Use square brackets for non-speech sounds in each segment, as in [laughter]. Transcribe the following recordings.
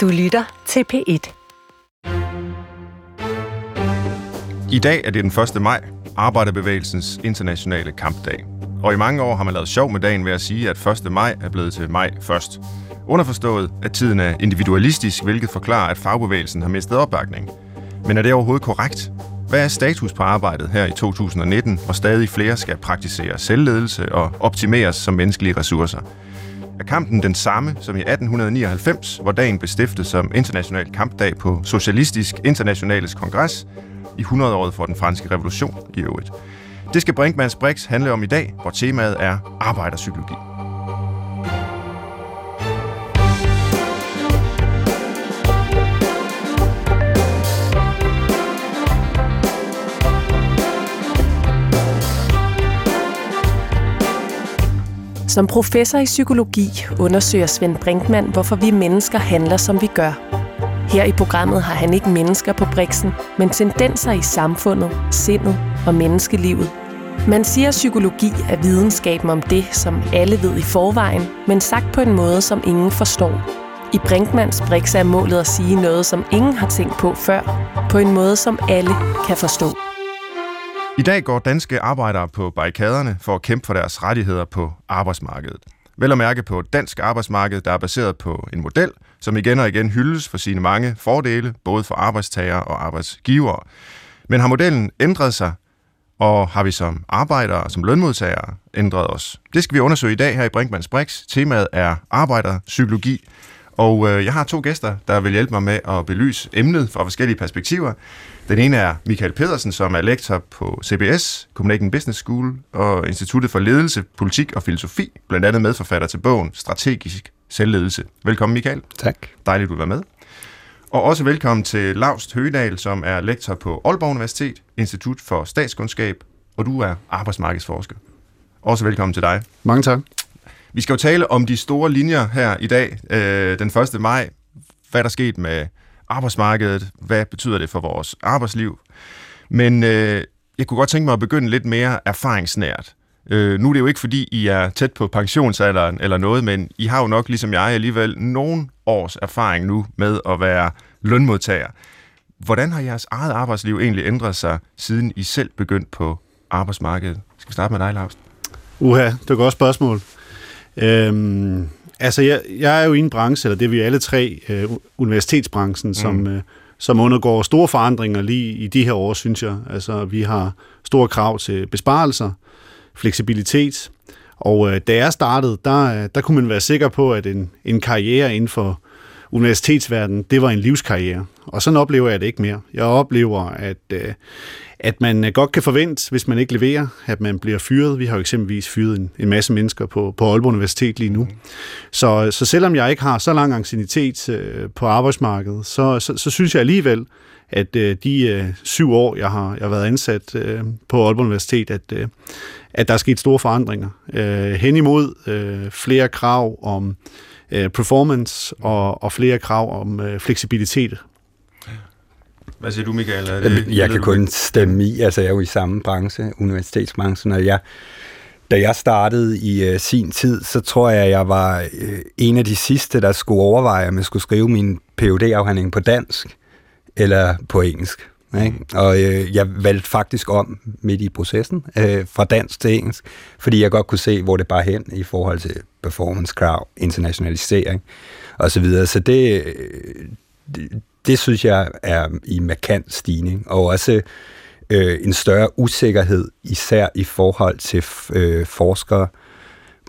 Du lytter til P1. I dag er det den 1. maj, Arbejderbevægelsens internationale kampdag. Og i mange år har man lavet sjov med dagen ved at sige, at 1. maj er blevet til maj først. Underforstået, at tiden er individualistisk, hvilket forklarer, at fagbevægelsen har mistet opbakning. Men er det overhovedet korrekt? Hvad er status på arbejdet her i 2019, hvor stadig flere skal praktisere selvledelse og optimeres som menneskelige ressourcer? Er kampen den samme som i 1899, hvor dagen blev stiftet som international kampdag på Socialistisk Internationales Kongres i 100-året for den franske revolution i øvrigt? Det skal Brinkmanns Brix handle om i dag, hvor temaet er arbejderpsykologi. Som professor i psykologi undersøger Svend Brinkmann, hvorfor vi mennesker handler, som vi gør. Her i programmet har han ikke mennesker på briksen, men tendenser i samfundet, sindet og menneskelivet. Man siger, at psykologi er videnskaben om det, som alle ved i forvejen, men sagt på en måde, som ingen forstår. I Brinkmans Brix er målet at sige noget, som ingen har tænkt på før, på en måde, som alle kan forstå. I dag går danske arbejdere på barrikaderne for at kæmpe for deres rettigheder på arbejdsmarkedet. Vel at mærke på et dansk arbejdsmarked, der er baseret på en model, som igen og igen hyldes for sine mange fordele, både for arbejdstagere og arbejdsgivere. Men har modellen ændret sig, og har vi som arbejdere og som lønmodtagere ændret os? Det skal vi undersøge i dag her i Brinkmanns Brix. Temaet er arbejderpsykologi, og øh, jeg har to gæster, der vil hjælpe mig med at belyse emnet fra forskellige perspektiver. Den ene er Michael Pedersen, som er lektor på CBS, Copenhagen Business School og Instituttet for Ledelse, Politik og Filosofi, blandt andet medforfatter til bogen Strategisk Selvledelse. Velkommen Michael. Tak. Dejligt, du er med. Og også velkommen til Laust Høgedal, som er lektor på Aalborg Universitet, Institut for Statskundskab, og du er arbejdsmarkedsforsker. Også velkommen til dig. Mange tak. Vi skal jo tale om de store linjer her i dag, øh, den 1. maj. Hvad der sket med arbejdsmarkedet? Hvad betyder det for vores arbejdsliv? Men øh, jeg kunne godt tænke mig at begynde lidt mere erfaringsnært. Øh, nu er det jo ikke, fordi I er tæt på pensionsalderen eller noget, men I har jo nok, ligesom jeg, alligevel nogle års erfaring nu med at være lønmodtager. Hvordan har jeres eget arbejdsliv egentlig ændret sig, siden I selv begyndte på arbejdsmarkedet? Skal vi starte med dig, Lars? Uha, det er et godt spørgsmål. Øhm, altså, jeg, jeg er jo i en branche, eller det er vi alle tre, øh, universitetsbranchen, som, mm. øh, som undergår store forandringer lige i de her år, synes jeg. Altså, vi har store krav til besparelser, fleksibilitet, og øh, da jeg startede, der, der kunne man være sikker på, at en, en karriere inden for universitetsverdenen, det var en livskarriere. Og sådan oplever jeg det ikke mere. Jeg oplever, at, øh, at man øh, godt kan forvente, hvis man ikke leverer, at man bliver fyret. Vi har jo eksempelvis fyret en, en masse mennesker på, på Aalborg Universitet lige nu. Så, så selvom jeg ikke har så lang ancienitet øh, på arbejdsmarkedet, så, så, så synes jeg alligevel, at øh, de øh, syv år, jeg har, jeg har været ansat øh, på Aalborg Universitet, at, øh, at der er sket store forandringer. Øh, hen imod øh, flere krav om øh, performance og, og flere krav om øh, fleksibilitet hvad siger du, Michael? Er det, jeg, kan kun stemme i, altså jeg er jo i samme branche, universitetsbranchen, og jeg, da jeg startede i uh, sin tid, så tror jeg, jeg var uh, en af de sidste, der skulle overveje, om jeg skulle skrive min phd afhandling på dansk eller på engelsk. Ikke? Mm. Og uh, jeg valgte faktisk om midt i processen, uh, fra dansk til engelsk, fordi jeg godt kunne se, hvor det bare hen i forhold til performance krav, internationalisering osv. Så, videre. så det, det, synes jeg er i markant stigning, og også øh, en større usikkerhed, især i forhold til øh, forskere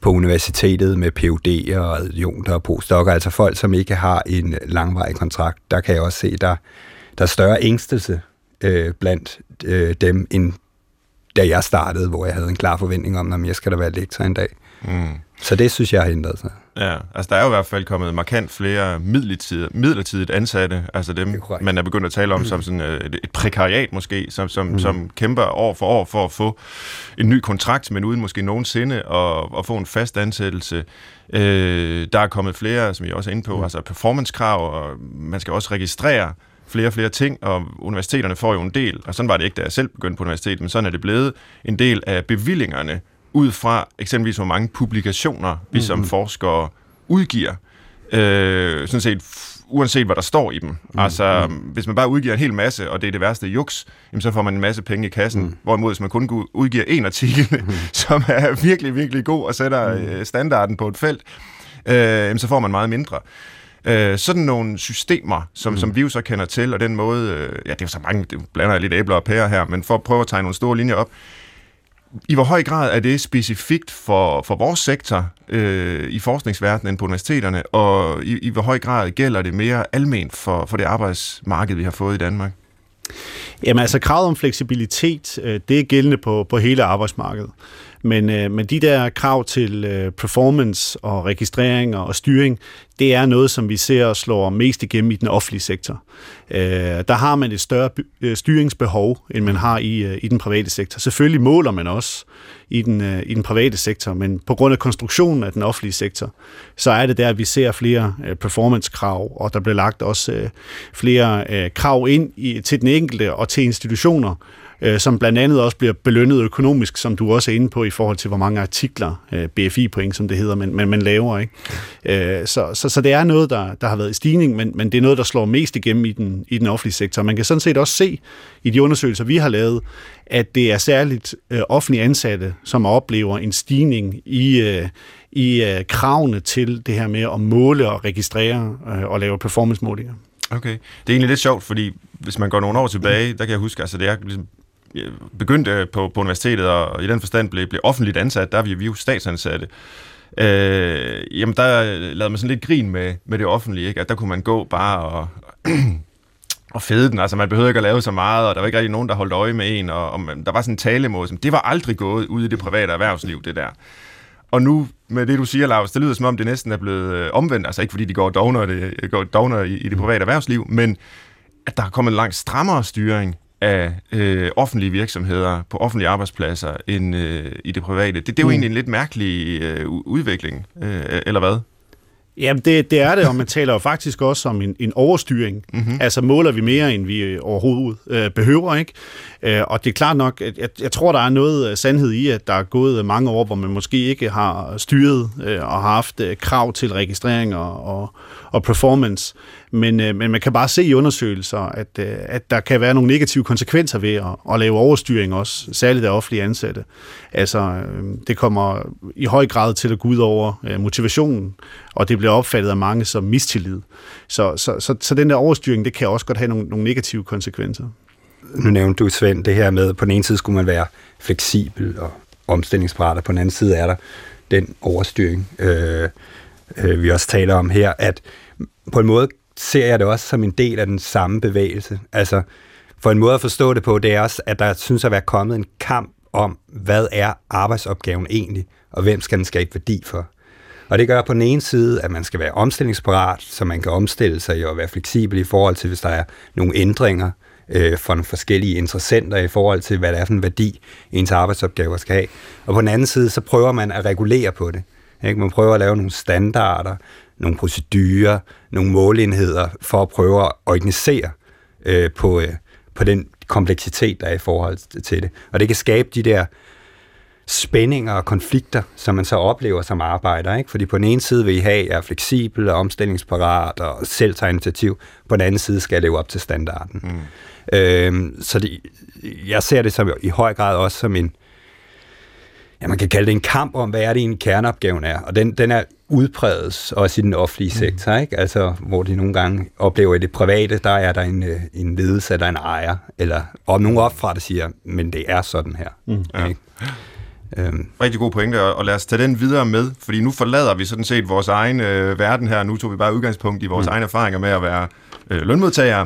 på universitetet med PhD'er og adjunkter og postdokker, altså folk, som ikke har en langvarig kontrakt. Der kan jeg også se, der, der er større ængstelse øh, blandt øh, dem, end da jeg startede, hvor jeg havde en klar forventning om, at jeg skal da være lektor en dag. Mm. Så det synes jeg har ændret sig. Ja, altså der er jo i hvert fald kommet markant flere midlertidigt, midlertidigt ansatte, altså dem, er man er begyndt at tale om mm. som sådan et, et prekariat måske, som, som, mm. som kæmper år for år for at få en ny kontrakt, men uden måske nogensinde at, at få en fast ansættelse. Øh, der er kommet flere, som jeg også er inde på, mm. altså performancekrav, og man skal også registrere flere og flere ting, og universiteterne får jo en del, og sådan var det ikke, da jeg selv begyndte på universitetet, men sådan er det blevet en del af bevillingerne ud fra eksempelvis, hvor mange publikationer vi mm-hmm. som forskere udgiver. Øh, sådan set uanset hvad der står i dem. Mm. Altså, mm. hvis man bare udgiver en hel masse, og det er det værste juks, jamen, så får man en masse penge i kassen. Mm. Hvorimod, hvis man kun udgiver en artikel, mm. [laughs] som er virkelig, virkelig god og sætter mm. Øh, standarden på et felt, øh, jamen, så får man meget mindre. Øh, sådan nogle systemer, som, mm. som vi jo så kender til, og den måde, øh, ja, det er jo så mange, det blander jeg lidt æbler og pærer her, men for at prøve at tegne nogle store linjer op, i hvor høj grad er det specifikt for, for vores sektor øh, i forskningsverdenen på universiteterne, og i, i hvor høj grad gælder det mere alment for, for det arbejdsmarked, vi har fået i Danmark? Jamen altså kravet om fleksibilitet, øh, det er gældende på, på hele arbejdsmarkedet. Men, øh, men de der krav til øh, performance og registrering og styring, det er noget, som vi ser slår mest igennem i den offentlige sektor. Øh, der har man et større øh, styringsbehov, end man har i, øh, i den private sektor. Selvfølgelig måler man også i den, øh, i den private sektor, men på grund af konstruktionen af den offentlige sektor, så er det der, at vi ser flere øh, performance-krav, og der bliver lagt også øh, flere øh, krav ind i, til den enkelte og til institutioner, øh, som blandt andet også bliver belønnet økonomisk, som du også er inde på, i forhold til hvor mange artikler, øh, BFI-point, som det hedder, man, man, man laver. Ikke? Øh, så, så, så det er noget, der, der har været i stigning, men, men det er noget, der slår mest igennem i den, i den offentlige sektor. Man kan sådan set også se i de undersøgelser, vi har lavet, at det er særligt øh, offentlige ansatte, som oplever en stigning i, øh, i øh, kravene til det her med at måle og registrere øh, og lave performance-målinger. Okay. Det er egentlig lidt sjovt, fordi hvis man går nogle år tilbage, der kan jeg huske, altså det er ligesom Øh, begyndte øh, på, på universitetet, og i den forstand blev, blev offentligt ansat, der er vi, vi jo statsansatte. Øh, jamen, der øh, lavede man sådan lidt grin med, med det offentlige, ikke? at der kunne man gå bare og, [clears throat] og fede den. Altså, man behøvede ikke at lave så meget, og der var ikke rigtig nogen, der holdt øje med en, og, og der var sådan en talemåde, som det var aldrig gået ud i det private erhvervsliv, det der. Og nu, med det du siger, Lars, det lyder som om, det næsten er blevet øh, omvendt. Altså ikke fordi de går dogner, det, går dogner i, i det private erhvervsliv, men at der er kommet en langt strammere styring af øh, offentlige virksomheder på offentlige arbejdspladser end øh, i det private. Det, det er jo mm. egentlig en lidt mærkelig øh, udvikling, øh, eller hvad? Jamen, det, det er det, og man taler jo faktisk også om en, en overstyring. Mm-hmm. Altså måler vi mere, end vi overhovedet øh, behøver, ikke? Øh, og det er klart nok, at jeg, jeg tror, der er noget sandhed i, at der er gået mange år, hvor man måske ikke har styret øh, og har haft øh, krav til registrering og, og, og performance. Men, øh, men man kan bare se i undersøgelser, at, øh, at der kan være nogle negative konsekvenser ved at, at lave overstyring også, særligt af offentlige ansatte. Altså, øh, det kommer i høj grad til at gå ud over øh, motivationen, og det bliver opfattet af mange som mistillid. Så, så, så, så den der overstyring, det kan også godt have nogle, nogle negative konsekvenser. Nu nævnte du, Svend, det her med, at på den ene side skulle man være fleksibel og omstillingsparat, og på den anden side er der den overstyring, øh, øh, vi også taler om her, at på en måde ser jeg det også som en del af den samme bevægelse. Altså, for en måde at forstå det på, det er også, at der synes at være kommet en kamp om, hvad er arbejdsopgaven egentlig, og hvem skal den skabe værdi for. Og det gør på den ene side, at man skal være omstillingsparat, så man kan omstille sig og være fleksibel i forhold til, hvis der er nogle ændringer øh, fra nogle forskellige interessenter i forhold til, hvad det er for en værdi, ens arbejdsopgaver skal have. Og på den anden side, så prøver man at regulere på det. Ikke? Man prøver at lave nogle standarder, nogle procedurer, nogle målenheder for at prøve at organisere øh, på, øh, på den kompleksitet, der er i forhold til det. Og det kan skabe de der spændinger og konflikter, som man så oplever som arbejder. Ikke? Fordi på den ene side vil I have, at jeg er fleksibel og omstillingsparat og selv tager initiativ. På den anden side skal jeg leve op til standarden. Mm. Øhm, så det, jeg ser det som i høj grad også som en, ja, man kan kalde det en kamp om, hvad er det egentlig kerneopgaven er. Og den, den er udprædes også i den offentlige mm. sektor, ikke? Altså, hvor de nogle gange oplever i det private, der er der en, øh, en ledelse, der er en ejer, eller og nogen opfra, der siger, men det er sådan her. Mm. Ja. Ikke? Øhm. Rigtig god pointe, og lad os tage den videre med, fordi nu forlader vi sådan set vores egen øh, verden her, nu tog vi bare udgangspunkt i vores mm. egne erfaringer med at være øh, lønmodtagere.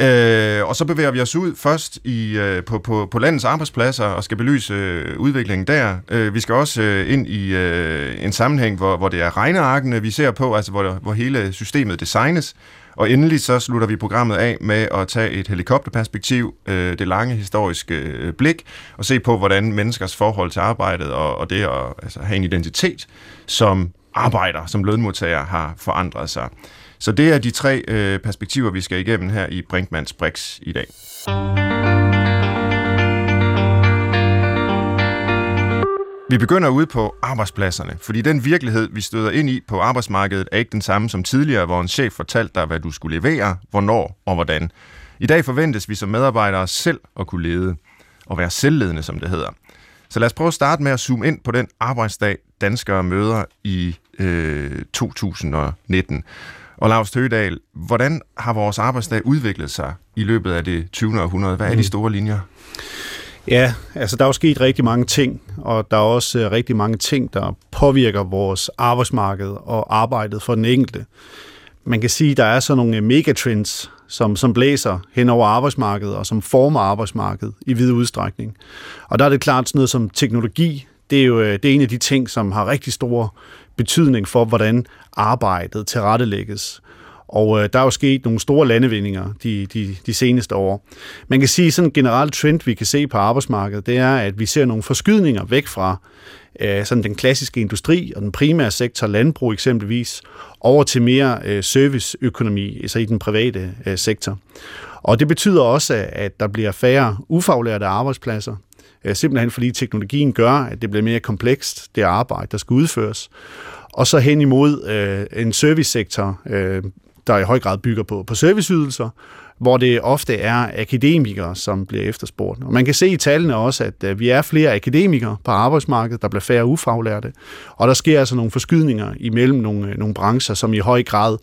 Øh, og så bevæger vi os ud først i, øh, på, på, på landets arbejdspladser og skal belyse øh, udviklingen der. Øh, vi skal også øh, ind i øh, en sammenhæng, hvor, hvor det er regnearkene, vi ser på, altså hvor, hvor hele systemet designes. Og endelig så slutter vi programmet af med at tage et helikopterperspektiv, øh, det lange historiske øh, blik, og se på, hvordan menneskers forhold til arbejdet og, og det at altså, have en identitet som arbejder, som lønmodtager, har forandret sig. Så det er de tre øh, perspektiver, vi skal igennem her i Brinkmans Brix i dag. Vi begynder ude på arbejdspladserne, fordi den virkelighed, vi støder ind i på arbejdsmarkedet, er ikke den samme som tidligere, hvor en chef fortalte dig, hvad du skulle levere, hvornår og hvordan. I dag forventes vi som medarbejdere selv at kunne lede, og være selvledende, som det hedder. Så lad os prøve at starte med at zoome ind på den arbejdsdag, danskere møder i øh, 2019. Og Lars Tøgedal, hvordan har vores arbejdsdag udviklet sig i løbet af det 20. århundrede? Hvad er de mm. store linjer? Ja, altså der er jo sket rigtig mange ting, og der er også uh, rigtig mange ting, der påvirker vores arbejdsmarked og arbejdet for den enkelte. Man kan sige, at der er sådan nogle megatrends, som, som blæser hen over arbejdsmarkedet og som former arbejdsmarkedet i vid udstrækning. Og der er det klart sådan noget som teknologi. Det er jo øh, det er en af de ting, som har rigtig stor betydning for, hvordan arbejdet tilrettelægges. Og øh, der er jo sket nogle store landevindinger de, de, de seneste år. Man kan sige, at sådan en generel trend, vi kan se på arbejdsmarkedet, det er, at vi ser nogle forskydninger væk fra øh, sådan den klassiske industri og den primære sektor, landbrug eksempelvis, over til mere øh, serviceøkonomi, altså i den private øh, sektor. Og det betyder også, at der bliver færre ufaglærte arbejdspladser, Øh, simpelthen fordi teknologien gør, at det bliver mere komplekst, det arbejde, der skal udføres. Og så hen imod øh, en servicesektor, øh, der i høj grad bygger på, på serviceydelser, hvor det ofte er akademikere, som bliver efterspurgt. Og man kan se i tallene også, at øh, vi er flere akademikere på arbejdsmarkedet, der bliver færre ufaglærte, og der sker altså nogle forskydninger imellem nogle, øh, nogle brancher, som i høj grad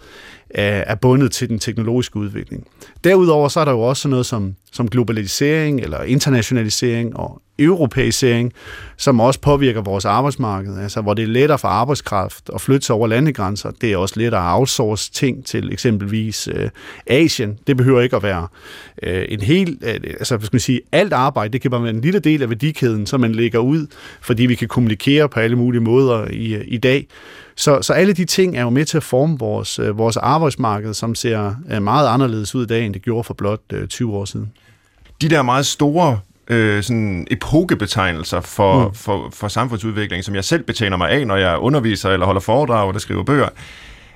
Øh, er bundet til den teknologiske udvikling. Derudover så er der jo også noget som, som globalisering eller internationalisering og europæisering, som også påvirker vores arbejdsmarked, altså hvor det er lettere for arbejdskraft at flytte sig over landegrænser. Det er også lettere at outsource ting til eksempelvis øh, Asien. Det behøver ikke at være øh, en hel, øh, altså hvad skal man sige, alt arbejde, det kan bare være en lille del af værdikæden, som man lægger ud, fordi vi kan kommunikere på alle mulige måder i, øh, i dag. Så, så alle de ting er jo med til at forme vores, øh, vores arbejdsmarked, som ser øh, meget anderledes ud i dag, end det gjorde for blot 20 øh, år siden. De der meget store øh, sådan epokebetegnelser for, mm. for, for samfundsudvikling, som jeg selv betjener mig af, når jeg underviser eller holder foredrag eller skriver bøger.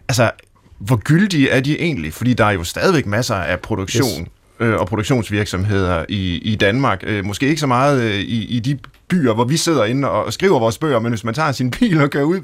Altså, hvor gyldige er de egentlig? Fordi der er jo stadigvæk masser af produktion yes øh, og produktionsvirksomheder i, i Danmark. Øh, måske ikke så meget øh, i, i de byer, hvor vi sidder inde og skriver vores bøger, men hvis man tager sin bil og kører ud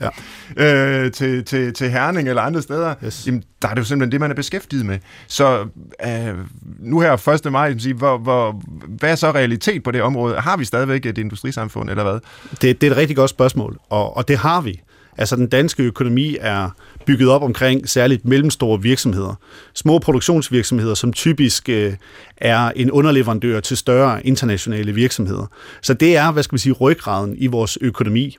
ja. øh, til, til, til Herning eller andre steder, yes. jamen, der er det jo simpelthen det, man er beskæftiget med. Så øh, nu her 1. maj, sige, hvor, hvor, hvad er så realitet på det område? Har vi stadigvæk et industrisamfund, eller hvad? Det, det er et rigtig godt spørgsmål, og, og det har vi. Altså den danske økonomi er bygget op omkring særligt mellemstore virksomheder. Små produktionsvirksomheder, som typisk øh, er en underleverandør til større internationale virksomheder. Så det er, hvad skal vi sige, ryggraden i vores økonomi.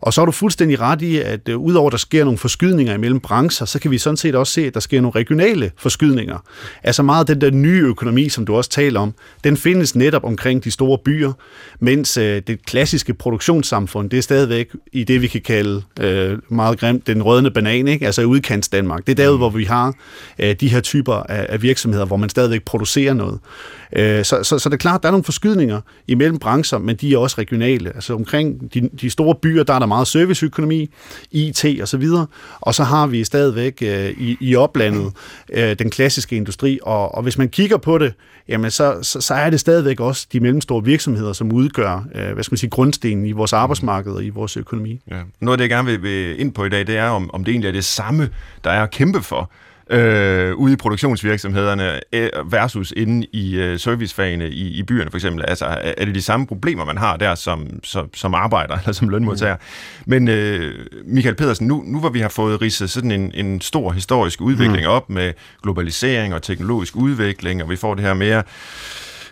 Og så har du fuldstændig ret i, at øh, udover at der sker nogle forskydninger imellem brancher, så kan vi sådan set også se, at der sker nogle regionale forskydninger. Altså meget af den der nye økonomi, som du også taler om, den findes netop omkring de store byer, mens øh, det klassiske produktionssamfund, det er stadigvæk i det, vi kan kalde øh, meget grimt den rødne banan, ikke? altså udkants Danmark. Det er derude, mm. hvor vi har øh, de her typer af, af virksomheder, hvor man stadigvæk producerer noget. Øh, så, så, så det er klart, der er nogle forskydninger imellem brancher, men de er også regionale. Altså omkring de, de store byer, der er der meget serviceøkonomi, IT og så videre, og så har vi stadigvæk øh, i, i oplandet øh, den klassiske industri, og, og hvis man kigger på det, jamen så, så, så er det stadigvæk også de mellemstore virksomheder, som udgør, øh, hvad skal man sige, grundstenen i vores arbejdsmarked og i vores økonomi. Ja. Noget af det, jeg gerne vil, vil ind på i dag, det er, om, om det egentlig er det samme, der er at kæmpe for øh, ude i produktionsvirksomhederne øh, versus inde i øh, servicefagene i, i byerne for eksempel. Altså, er det de samme problemer, man har der som, som, som arbejder [laughs] eller som lønmodtager? Mm. Men øh, Michael Pedersen, nu, nu hvor vi har fået ridset sådan en, en stor historisk udvikling mm. op med globalisering og teknologisk udvikling, og vi får det her mere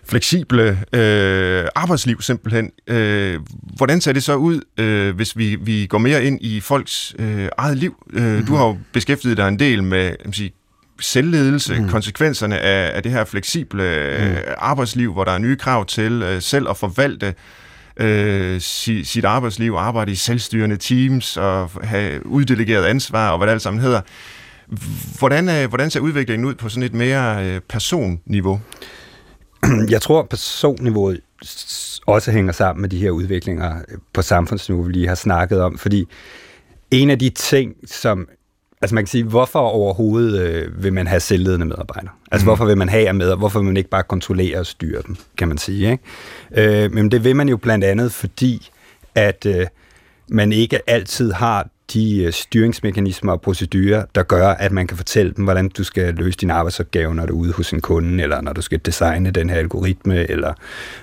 fleksible øh, arbejdsliv simpelthen. Øh, hvordan ser det så ud, øh, hvis vi, vi går mere ind i folks øh, eget liv? Øh, mm-hmm. Du har jo beskæftiget dig en del med jeg sige, selvledelse, mm. konsekvenserne af, af det her fleksible øh, mm. arbejdsliv, hvor der er nye krav til øh, selv at forvalte øh, si, sit arbejdsliv, arbejde i selvstyrende teams og have uddelegeret ansvar og hvad det alt sammen hedder. Hvordan, øh, hvordan ser udviklingen ud på sådan et mere øh, personniveau? [clears throat] jeg tror, personniveauet også hænger sammen med de her udviklinger på samfundsniveau, vi lige har snakket om, fordi en af de ting, som Altså man kan sige, hvorfor overhovedet øh, vil man have selvledende medarbejdere? Altså mm. hvorfor vil man have med, hvorfor vil man ikke bare kontrollere og styre dem, kan man sige. Ikke? Øh, men det vil man jo blandt andet, fordi at øh, man ikke altid har de øh, styringsmekanismer og procedurer, der gør, at man kan fortælle dem, hvordan du skal løse din arbejdsopgave, når du er ude hos en kunde, eller når du skal designe den her algoritme, eller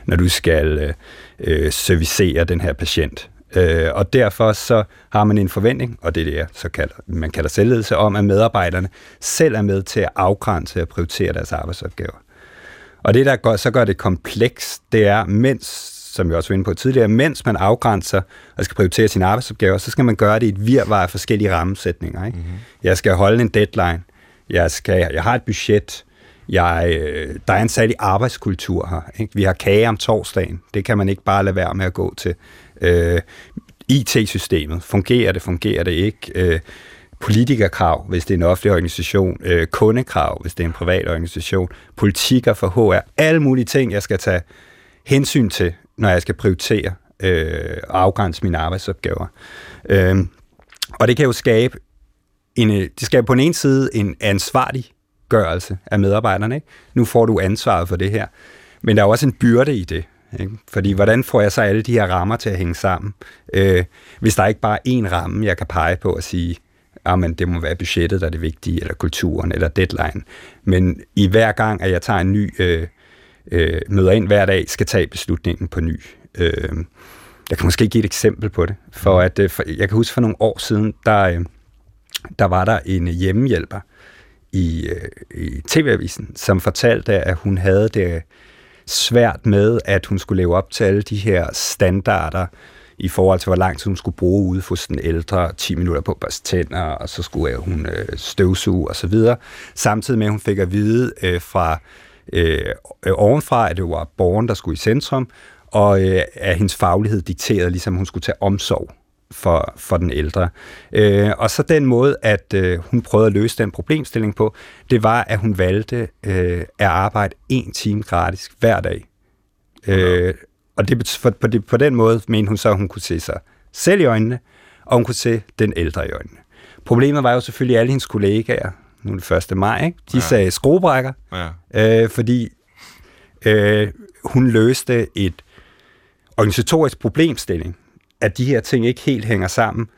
når du skal øh, øh servicere den her patient. Øh, og derfor så har man en forventning, og det er det, så kalder, man kalder selvledelse, om at medarbejderne selv er med til at afgrænse og prioritere deres arbejdsopgaver. Og det, der gør, så gør det komplekst, det er, mens som jeg også var inde på tidligere, mens man afgrænser og skal prioritere sine arbejdsopgaver, så skal man gøre det i et virvar af forskellige rammesætninger. Ikke? Mm-hmm. Jeg skal holde en deadline, jeg, skal, jeg har et budget, jeg, øh, der er en særlig arbejdskultur her. Ikke? Vi har kage om torsdagen, det kan man ikke bare lade være med at gå til. Øh, IT-systemet, fungerer det, fungerer det ikke? Øh, politikerkrav, hvis det er en offentlig organisation, øh, kundekrav, hvis det er en privat organisation, politikker for HR, alle mulige ting, jeg skal tage hensyn til, når jeg skal prioritere øh, og afgrænse mine arbejdsopgaver. Øh, og det kan jo skabe en, øh, det skaber på den ene side en ansvarlig gørelse af medarbejderne. Ikke? Nu får du ansvaret for det her. Men der er også en byrde i det. Ikke? Fordi hvordan får jeg så alle de her rammer til at hænge sammen, øh, hvis der ikke bare er én ramme, jeg kan pege på og sige, ah, men det må være budgettet, der er det vigtige, eller kulturen, eller deadline. Men i hver gang, at jeg tager en ny øh, øh, møder ind hver dag, skal tage beslutningen på ny. Øh, jeg kan måske give et eksempel på det. For at, øh, for, jeg kan huske for nogle år siden, der, øh, der var der en hjemmehjælper i, øh, i TV-avisen, som fortalte, at hun havde det svært med, at hun skulle leve op til alle de her standarder, i forhold til, hvor lang tid hun skulle bruge ude hos den ældre, 10 minutter på at børste tænder, og så skulle øh, hun øh, støvsuge og så videre. Samtidig med, at hun fik at vide øh, fra øh, ovenfra, at det var borgeren, der skulle i centrum, og øh, at hendes faglighed dikterede, ligesom hun skulle tage omsorg for, for den ældre. Øh, og så den måde, at øh, hun prøvede at løse den problemstilling på, det var, at hun valgte øh, at arbejde en time gratis hver dag. Øh, og det, for, på, det, på den måde mente hun så, at hun kunne se sig selv i øjnene, og hun kunne se den ældre i øjnene. Problemet var jo selvfølgelig alle hendes kollegaer, nu er det 1. maj, ikke? de ja. sagde skruebrækker, ja. øh, fordi øh, hun løste et organisatorisk problemstilling, at de her ting ikke helt hænger sammen,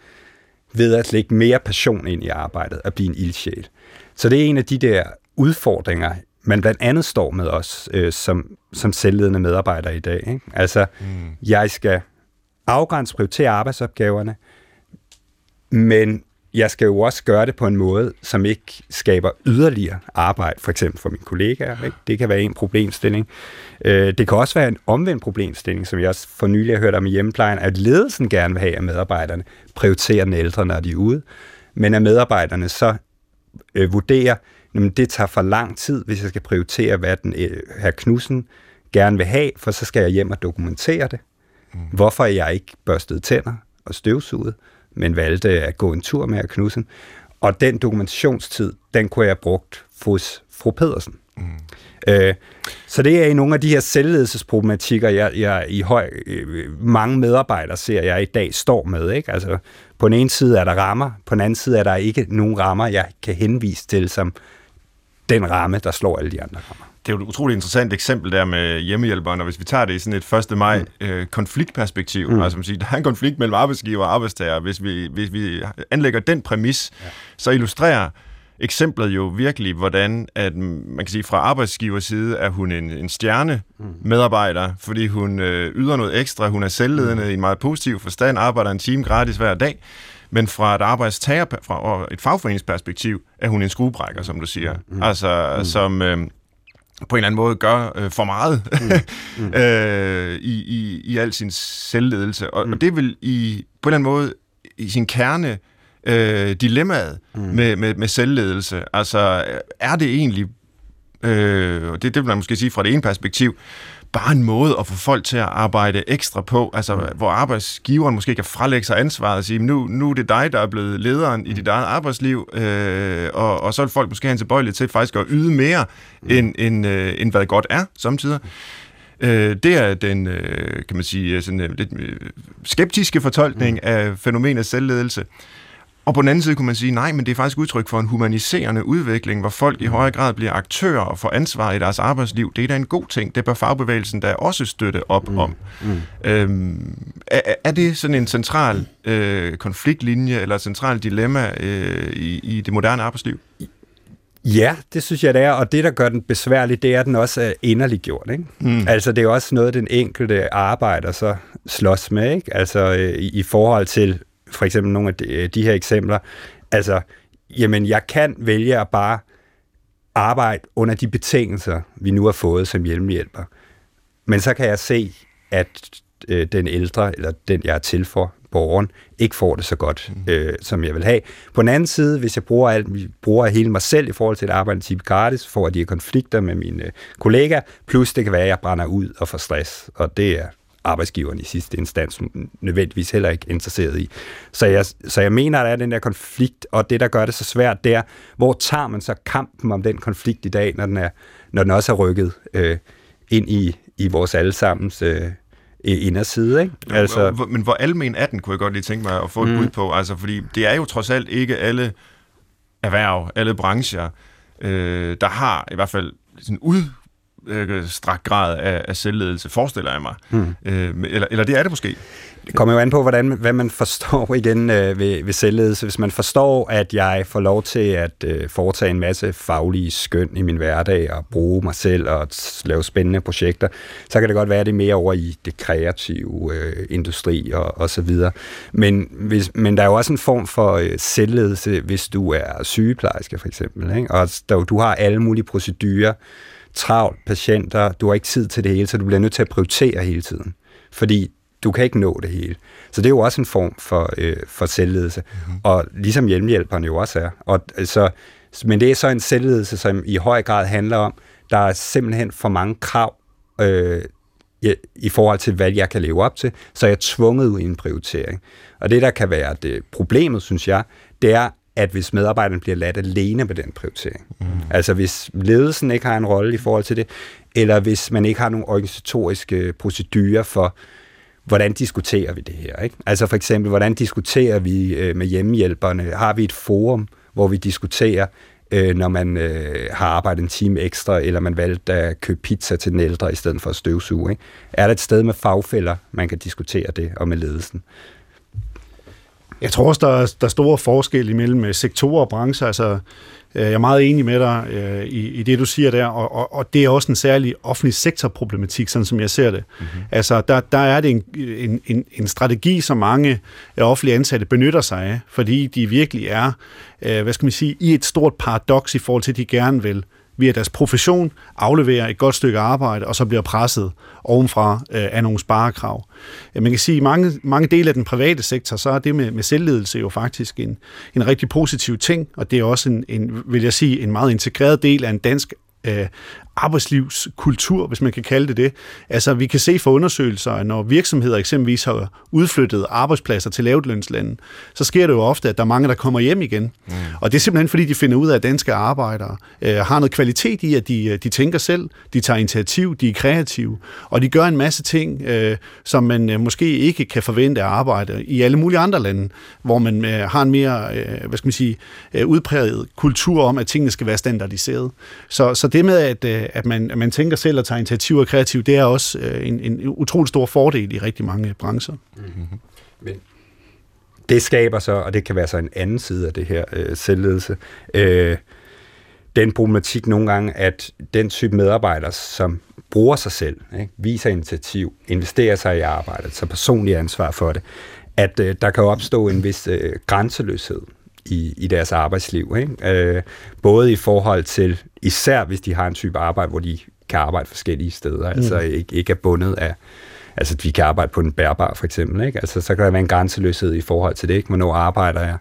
ved at lægge mere passion ind i arbejdet og blive en ildsjæl. Så det er en af de der udfordringer, man blandt andet står med os øh, som, som selvledende medarbejdere i dag. Ikke? Altså, mm. jeg skal afgrænse prioritere arbejdsopgaverne, men jeg skal jo også gøre det på en måde, som ikke skaber yderligere arbejde, for eksempel for mine kollegaer. Ikke? Det kan være en problemstilling. Øh, det kan også være en omvendt problemstilling, som jeg også for nylig har hørt om i hjemmeplejen, at ledelsen gerne vil have, at medarbejderne prioriterer den ældre, når de er ude, men at medarbejderne så øh, vurderer, at det tager for lang tid, hvis jeg skal prioritere, hvad den øh, her Knudsen gerne vil have, for så skal jeg hjem og dokumentere det. Mm. Hvorfor jeg ikke børstet tænder og støvsuget, men valgte at gå en tur med at Knudsen. Og den dokumentationstid, den kunne jeg have brugt hos fru Pedersen. Mm. Øh, så det er nogle af de her selvledelsesproblematikker, jeg, jeg i høj, øh, mange medarbejdere ser, jeg i dag står med. Ikke? Altså, på den ene side er der rammer, på den anden side er der ikke nogen rammer, jeg kan henvise til som den ramme, der slår alle de andre rammer det er jo et utroligt interessant eksempel der med hjemmehjælperen, og hvis vi tager det i sådan et 1. maj mm. øh, konfliktperspektiv, mm. altså man siger, der er en konflikt mellem arbejdsgiver og arbejdstager, hvis vi, hvis vi anlægger den præmis, ja. så illustrerer eksemplet jo virkelig, hvordan at man kan sige, fra arbejdsgivers side er hun en, en stjerne mm. medarbejder, fordi hun øh, yder noget ekstra, hun er selvledende mm. i en meget positiv forstand, arbejder en time gratis hver dag, men fra et arbejdstager, fra et fagforeningsperspektiv, er hun en skruebrækker, som du siger. Mm. Altså, mm. som... Øh, på en eller anden måde gør øh, for meget mm. [laughs] Mm. øh, i, i, i al sin selvledelse. Og, mm. og det vil i, på en eller anden måde i sin kerne øh, dilemmaet mm. med, med, med selvledelse. Altså, er det egentlig, øh, det, det vil man måske sige fra det ene perspektiv, bare en måde at få folk til at arbejde ekstra på, altså mm. hvor arbejdsgiveren måske kan frelægge sig ansvaret og sige, nu, nu er det dig, der er blevet lederen i dit eget arbejdsliv, øh, og, og så vil folk måske have en tilbøjelighed til faktisk at yde mere, mm. end, end, øh, end hvad godt er, samtidig. Øh, det er den, øh, kan man sige, sådan, øh, lidt øh, skeptiske fortolkning mm. af fænomenet selvledelse. Og på den anden side kunne man sige, nej, men det er faktisk udtryk for en humaniserende udvikling, hvor folk i højere grad bliver aktører og får ansvar i deres arbejdsliv. Det er da en god ting. Det bør fagbevægelsen da også støtte op mm. om. Mm. Øhm, er, er det sådan en central øh, konfliktlinje eller et centralt dilemma øh, i, i det moderne arbejdsliv? Ja, det synes jeg, det er, og det, der gør den besværlig, det er, at den også er inderligt gjort. Ikke? Mm. Altså, det er også noget, den enkelte arbejder så slås med, ikke? Altså, øh, i, i forhold til for eksempel nogle af de, de her eksempler. Altså, jamen, jeg kan vælge at bare arbejde under de betingelser, vi nu har fået som hjælpehjælper. Men så kan jeg se, at øh, den ældre, eller den, jeg er til for, borgeren, ikke får det så godt, mm. øh, som jeg vil have. På den anden side, hvis jeg bruger, alt, bruger hele mig selv i forhold til at arbejde type gratis, får de konflikter med mine øh, kollegaer, plus det kan være, at jeg brænder ud og får stress, og det er arbejdsgiveren i sidste instans nødvendigvis heller ikke interesseret i. Så jeg, så jeg mener, at der er den der konflikt, og det, der gør det så svært, det er, hvor tager man så kampen om den konflikt i dag, når den, er, når den også er rykket øh, ind i, i vores allesammens øh, inderside. Ikke? Altså, men hvor almen er den, kunne jeg godt lige tænke mig at få et mm. bud på. Altså, fordi det er jo trods alt ikke alle erhverv, alle brancher, øh, der har i hvert fald sådan ud, øh, strak grad af, af selvledelse, forestiller jeg mig. Mm. Øh, eller, eller det er det måske. Det kommer jo an på, hvordan, hvad man forstår [laughs] igen øh, ved, ved selvledelse. Hvis man forstår, at jeg får lov til at øh, foretage en masse faglige skøn i min hverdag og bruge mig selv og lave spændende projekter, så kan det godt være, at det er mere over i det kreative øh, industri og, og så videre. Men, hvis, men der er jo også en form for øh, selvledelse, hvis du er sygeplejerske for eksempel. Ikke? Og der, du har alle mulige procedurer, travlt, patienter, du har ikke tid til det hele, så du bliver nødt til at prioritere hele tiden. Fordi du kan ikke nå det hele. Så det er jo også en form for, øh, for selvledelse. Mm-hmm. Og ligesom hjemmehjælperne jo også er. Og, altså, men det er så en selvledelse, som i høj grad handler om, der er simpelthen for mange krav øh, i, i forhold til, hvad jeg kan leve op til, så er jeg tvunget ud i en prioritering. Og det, der kan være det problemet, synes jeg, det er, at hvis medarbejderen bliver ladt alene med den prioritering. Mm. Altså hvis ledelsen ikke har en rolle i forhold til det, eller hvis man ikke har nogle organisatoriske procedurer for, hvordan diskuterer vi det her? Ikke? Altså for eksempel, hvordan diskuterer vi øh, med hjemmehjælperne? Har vi et forum, hvor vi diskuterer, øh, når man øh, har arbejdet en time ekstra, eller man valgte at købe pizza til den ældre, i stedet for at støvsuge? Ikke? Er der et sted med fagfælder, man kan diskutere det, og med ledelsen? Jeg tror også, der er, der er store forskelle imellem øh, sektorer og brancher. Altså, øh, jeg er meget enig med dig øh, i, i det, du siger der, og, og, og det er også en særlig offentlig sektorproblematik, sådan som jeg ser det. Mm-hmm. Altså, der, der er det en, en, en, en strategi, som mange offentlige ansatte benytter sig af, fordi de virkelig er, hvad skal man sige, i et stort paradoks i forhold til, at de gerne vil via deres profession afleverer et godt stykke arbejde, og så bliver presset ovenfra øh, af nogle sparekrav. Man kan sige, at i mange, mange dele af den private sektor, så er det med, med selvledelse jo faktisk en, en rigtig positiv ting, og det er også en, en, vil jeg sige, en meget integreret del af en dansk øh, arbejdslivskultur, hvis man kan kalde det det. Altså, vi kan se fra undersøgelser, at når virksomheder eksempelvis har udflyttet arbejdspladser til lavtlønslande, så sker det jo ofte, at der er mange, der kommer hjem igen. Mm. Og det er simpelthen, fordi de finder ud af, at danske arbejdere øh, har noget kvalitet i, at de, øh, de tænker selv, de tager initiativ, de er kreative, og de gør en masse ting, øh, som man øh, måske ikke kan forvente at arbejde i alle mulige andre lande, hvor man øh, har en mere, øh, hvad skal man sige, øh, udpræget kultur om, at tingene skal være standardiseret. Så, så det med, at, øh, at, man, at man tænker selv og tager initiativ og kreativ, det er også øh, en, en utrolig stor fordel i rigtig mange brancher. Mm-hmm. Men det skaber så, og det kan være så en anden side af det her øh, selvledelse, øh, den problematik nogle gange, at den type medarbejdere, som bruger sig selv, ikke, viser initiativ, investerer sig i arbejdet, så personlig ansvar for det, at øh, der kan opstå en vis øh, grænseløshed i, i deres arbejdsliv. Ikke? Øh, både i forhold til, især hvis de har en type arbejde, hvor de kan arbejde forskellige steder, mm. altså ikke, ikke er bundet af, altså vi kan arbejde på en bærbar for eksempel, ikke? Altså så kan der være en grænseløshed i forhold til det, ikke? Hvornår arbejder jeg?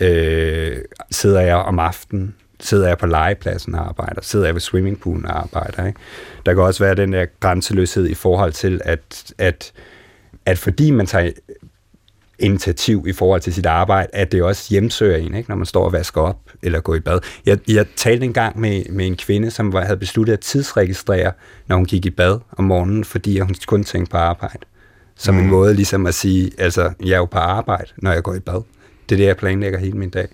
Øh, sidder jeg om aftenen? Sidder jeg på legepladsen og arbejder? Sidder jeg ved swimmingpoolen og arbejder? Ikke? Der kan også være den der grænseløshed i forhold til, at, at, at fordi man tager initiativ i forhold til sit arbejde, at det også hjemsøger en, ikke? når man står og vasker op eller går i bad. Jeg, jeg talte en gang med, med en kvinde, som var, havde besluttet at tidsregistrere, når hun gik i bad om morgenen, fordi hun kun tænkte på arbejde. Som mm. en måde ligesom at sige, altså, jeg er jo på arbejde, når jeg går i bad. Det er det, jeg planlægger hele min dag.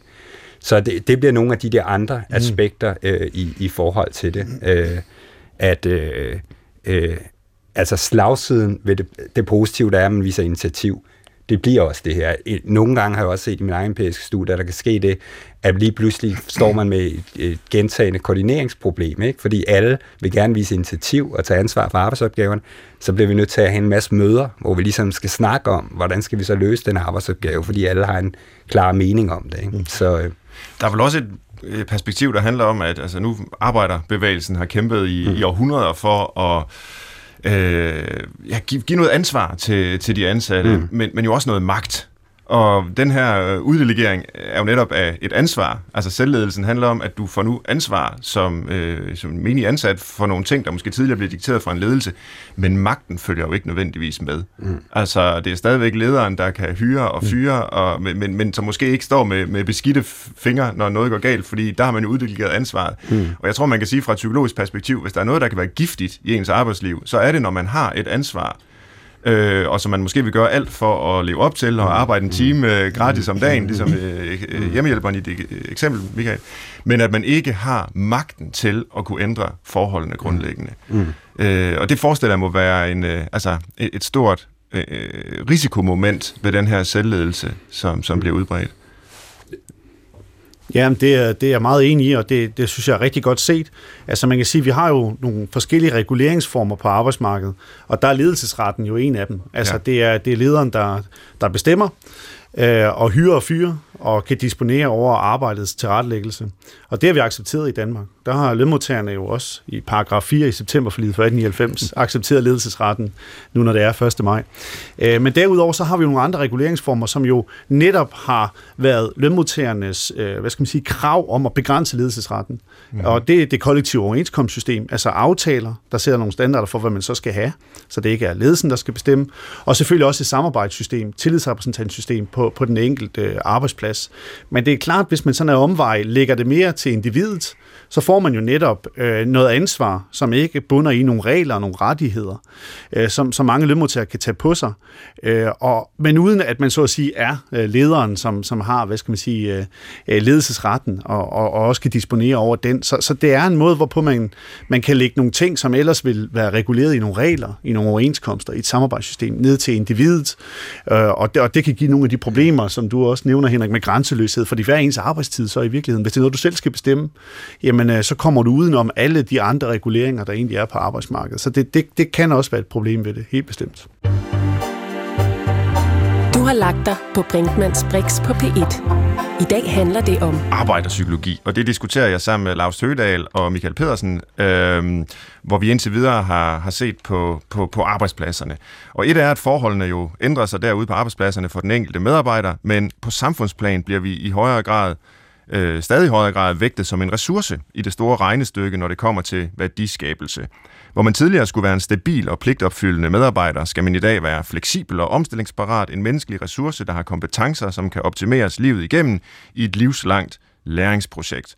Så det, det bliver nogle af de der andre mm. aspekter øh, i, i forhold til det. Øh, at øh, øh, altså slagsiden ved det, det positive, der er, at man viser initiativ, det bliver også det her. Nogle gange har jeg også set i min egen empiriske studie, at der kan ske det, at lige pludselig står man med et, et gentagende koordineringsproblem, ikke? fordi alle vil gerne vise initiativ og tage ansvar for arbejdsopgaverne, så bliver vi nødt til at have en masse møder, hvor vi ligesom skal snakke om, hvordan skal vi så løse den arbejdsopgave, fordi alle har en klar mening om det. Ikke? Så, øh, der er vel også et perspektiv, der handler om, at altså, nu arbejderbevægelsen har kæmpet i, mm. i århundreder for at øh, ja, give, give noget ansvar til, til de ansatte, mm. men, men jo også noget magt. Og den her øh, uddelegering er jo netop af et ansvar. Altså selvledelsen handler om, at du får nu ansvar som, øh, som menig ansat for nogle ting, der måske tidligere blev dikteret fra en ledelse, men magten følger jo ikke nødvendigvis med. Mm. Altså det er stadigvæk lederen, der kan hyre og mm. fyre, mm. og, men, men, men som måske ikke står med, med beskidte fingre, når noget går galt, fordi der har man jo uddelegeret ansvaret. Mm. Og jeg tror, man kan sige fra et psykologisk perspektiv, hvis der er noget, der kan være giftigt i ens arbejdsliv, så er det, når man har et ansvar, øh, og som man måske vil gøre alt for at leve op til, og arbejde en time øh, gratis om dagen, ligesom øh, øh, hjemmehjælperen i det eksempel, Michael, men at man ikke har magten til at kunne ændre forholdene grundlæggende. Mm. Øh, og det forestiller jeg må være en, øh, altså et, et stort øh, risikomoment ved den her selvledelse, som, som bliver udbredt. Ja, det er, det er jeg meget enig i, og det, det synes jeg er rigtig godt set. Altså man kan sige, at vi har jo nogle forskellige reguleringsformer på arbejdsmarkedet, og der er ledelsesretten jo en af dem. Altså ja. det, er, det er lederen, der, der bestemmer, øh, og hyre og fyre, og kan disponere over arbejdets tilrettelæggelse. Og det har vi accepteret i Danmark. Der har lønmodtagerne jo også i paragraf 4 i september for 1899 accepteret ledelsesretten, nu når det er 1. maj. Øh, men derudover så har vi nogle andre reguleringsformer, som jo netop har været lønmodtagernes øh, hvad skal man sige, krav om at begrænse ledelsesretten. Mm. Og det er det kollektive overenskomstsystem, altså aftaler, der sætter nogle standarder for, hvad man så skal have, så det ikke er ledelsen, der skal bestemme. Og selvfølgelig også et samarbejdssystem, tillidsrepræsentantsystem på, på den enkelte arbejdsplads. Men det er klart, hvis man sådan er omvej lægger det mere til individet, så får man jo netop øh, noget ansvar, som ikke bunder i nogle regler og nogle rettigheder, øh, som, som mange lønmodtagere kan tage på sig. Øh, og, men uden at man så at sige er øh, lederen, som, som har, hvad skal man sige, øh, øh, ledelsesretten og, og, og også kan disponere over den. Så, så det er en måde, hvorpå man, man kan lægge nogle ting, som ellers vil være reguleret i nogle regler, i nogle overenskomster, i et samarbejdssystem, ned til individet. Øh, og, det, og det kan give nogle af de problemer, som du også nævner, Henrik, med grænseløshed, fordi hver er ens arbejdstid så i virkeligheden? Hvis det er noget, du selv skal bestemme, jamen øh, så kommer du udenom alle de andre reguleringer, der egentlig er på arbejdsmarkedet. Så det, det, det kan også være et problem ved det, helt bestemt. Du har lagt dig på Brinkmanns Brix på P1. I dag handler det om arbejderpsykologi, og det diskuterer jeg sammen med Lars Høgedal og Michael Pedersen, øh, hvor vi indtil videre har, har set på, på, på arbejdspladserne. Og et er, at forholdene jo ændrer sig derude på arbejdspladserne for den enkelte medarbejder, men på samfundsplan bliver vi i højere grad øh, stadig højere grad vægtet som en ressource i det store regnestykke, når det kommer til værdiskabelse. Hvor man tidligere skulle være en stabil og pligtopfyldende medarbejder, skal man i dag være fleksibel og omstillingsparat, en menneskelig ressource, der har kompetencer, som kan optimeres livet igennem i et livslangt læringsprojekt.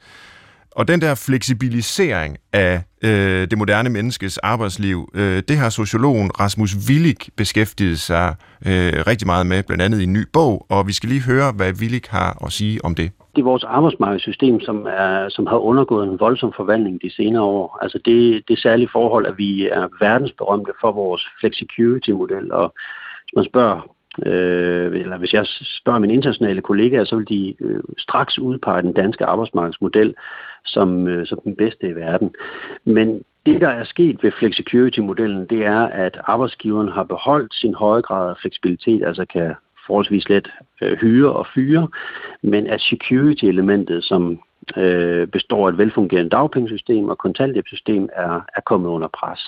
Og den der fleksibilisering af øh, det moderne menneskes arbejdsliv, øh, det har sociologen Rasmus Willig beskæftiget sig øh, rigtig meget med, blandt andet i en ny bog, og vi skal lige høre, hvad Willig har at sige om det det er vores arbejdsmarkedssystem, som, er, som har undergået en voldsom forvandling de senere år. Altså det, det særlige forhold, at vi er verdensberømte for vores flexicurity-model, og hvis man spørger øh, eller hvis jeg spørger mine internationale kollegaer, så vil de øh, straks udpege den danske arbejdsmarkedsmodel som, øh, som den bedste i verden. Men det, der er sket ved flexicurity-modellen, det er, at arbejdsgiveren har beholdt sin høje grad af fleksibilitet, altså kan forholdsvis let øh, hyre og fyre, men at security-elementet, som øh, består af et velfungerende dagpengesystem og kontanthjælpssystem, er, er kommet under pres.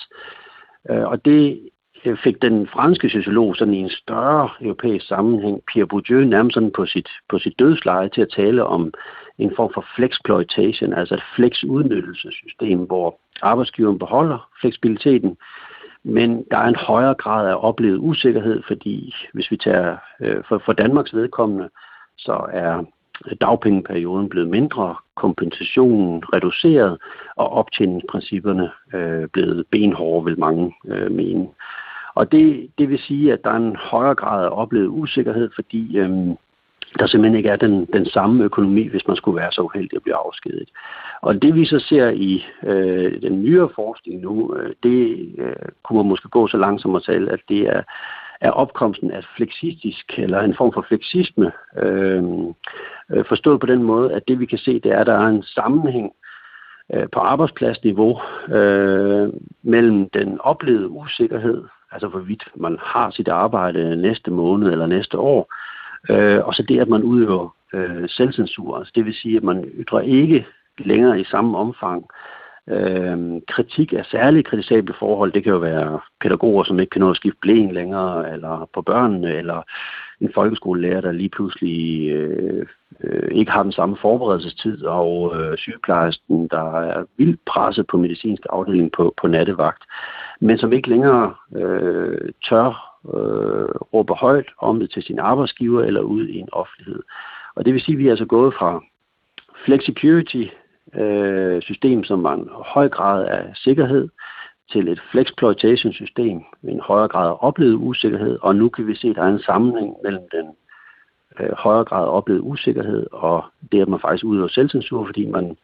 Øh, og det øh, fik den franske sociolog sådan i en større europæisk sammenhæng, Pierre Bourdieu, nærmest sådan på sit, på sit dødsleje til at tale om en form for flexploitation, altså et flexudnyttelsessystem, hvor arbejdsgiveren beholder fleksibiliteten, men der er en højere grad af oplevet usikkerhed, fordi hvis vi tager øh, for, for Danmarks vedkommende, så er dagpengeperioden blevet mindre, kompensationen reduceret, og optjeningsprincipperne øh, blevet benhårde, vil mange øh, mene. Og det, det vil sige, at der er en højere grad af oplevet usikkerhed, fordi øh, der simpelthen ikke er den, den samme økonomi, hvis man skulle være så uheldig at blive afskediget. Og det vi så ser i øh, den nyere forskning nu, øh, det øh, kunne man måske gå så langsomt at tale, at det er, er opkomsten af fleksistisk, eller en form for fleksisme, øh, øh, forstået på den måde, at det vi kan se, det er, at der er en sammenhæng øh, på arbejdspladsniveau øh, mellem den oplevede usikkerhed, altså hvorvidt man har sit arbejde næste måned eller næste år, øh, og så det, at man udøver øh, selvcensur. Altså det vil sige, at man ytrer ikke længere i samme omfang øh, kritik af særligt kritisable forhold. Det kan jo være pædagoger, som ikke kan nå at skifte blæen længere, eller på børnene, eller en folkeskolelærer, der lige pludselig øh, øh, ikke har den samme forberedelsestid, og øh, sygeplejersken, der er vildt presset på medicinsk afdeling på, på nattevagt, men som ikke længere øh, tør øh, råber højt om det til sin arbejdsgiver eller ud i en offentlighed. Og det vil sige, at vi er altså gået fra flexicurity øh, system, som var en høj grad af sikkerhed, til et flexploitation system med en højere grad af oplevet usikkerhed, og nu kan vi se, at der er en sammenhæng mellem den øh, højere grad af oplevet usikkerhed og det, at man faktisk udøver selvcensur, fordi man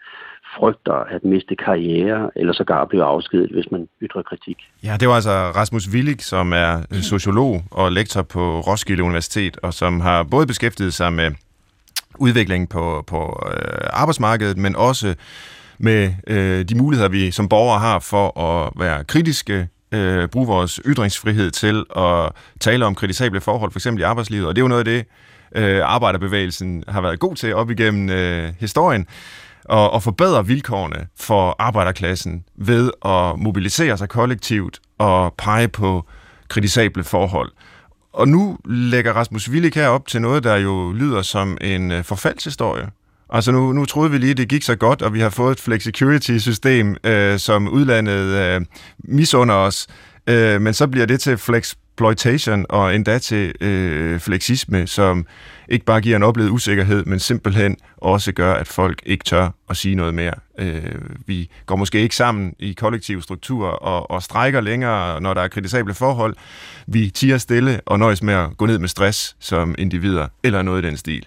frygter at miste karriere, eller sågar blive afskedet, hvis man ytrer kritik. Ja, det var altså Rasmus Willig, som er sociolog og lektor på Roskilde Universitet, og som har både beskæftiget sig med udvikling på, på øh, arbejdsmarkedet, men også med øh, de muligheder, vi som borgere har for at være kritiske, øh, bruge vores ytringsfrihed til at tale om kritisable forhold, f.eks. i arbejdslivet. Og det er jo noget af det, øh, arbejderbevægelsen har været god til op igennem øh, historien og, og forbedre vilkårene for arbejderklassen ved at mobilisere sig kollektivt og pege på kritisable forhold. Og nu lægger Rasmus Willik her op til noget, der jo lyder som en øh, forfaldshistorie. Altså nu, nu troede vi lige, det gik så godt, og vi har fået et flexicurity-system, øh, som udlandet øh, misunder os, øh, men så bliver det til flex exploitation og endda til øh, flexisme, som ikke bare giver en oplevet usikkerhed, men simpelthen også gør, at folk ikke tør at sige noget mere. Øh, vi går måske ikke sammen i kollektive strukturer og, og strækker længere, når der er kritisable forhold. Vi tiger stille og nøjes med at gå ned med stress som individer, eller noget i den stil.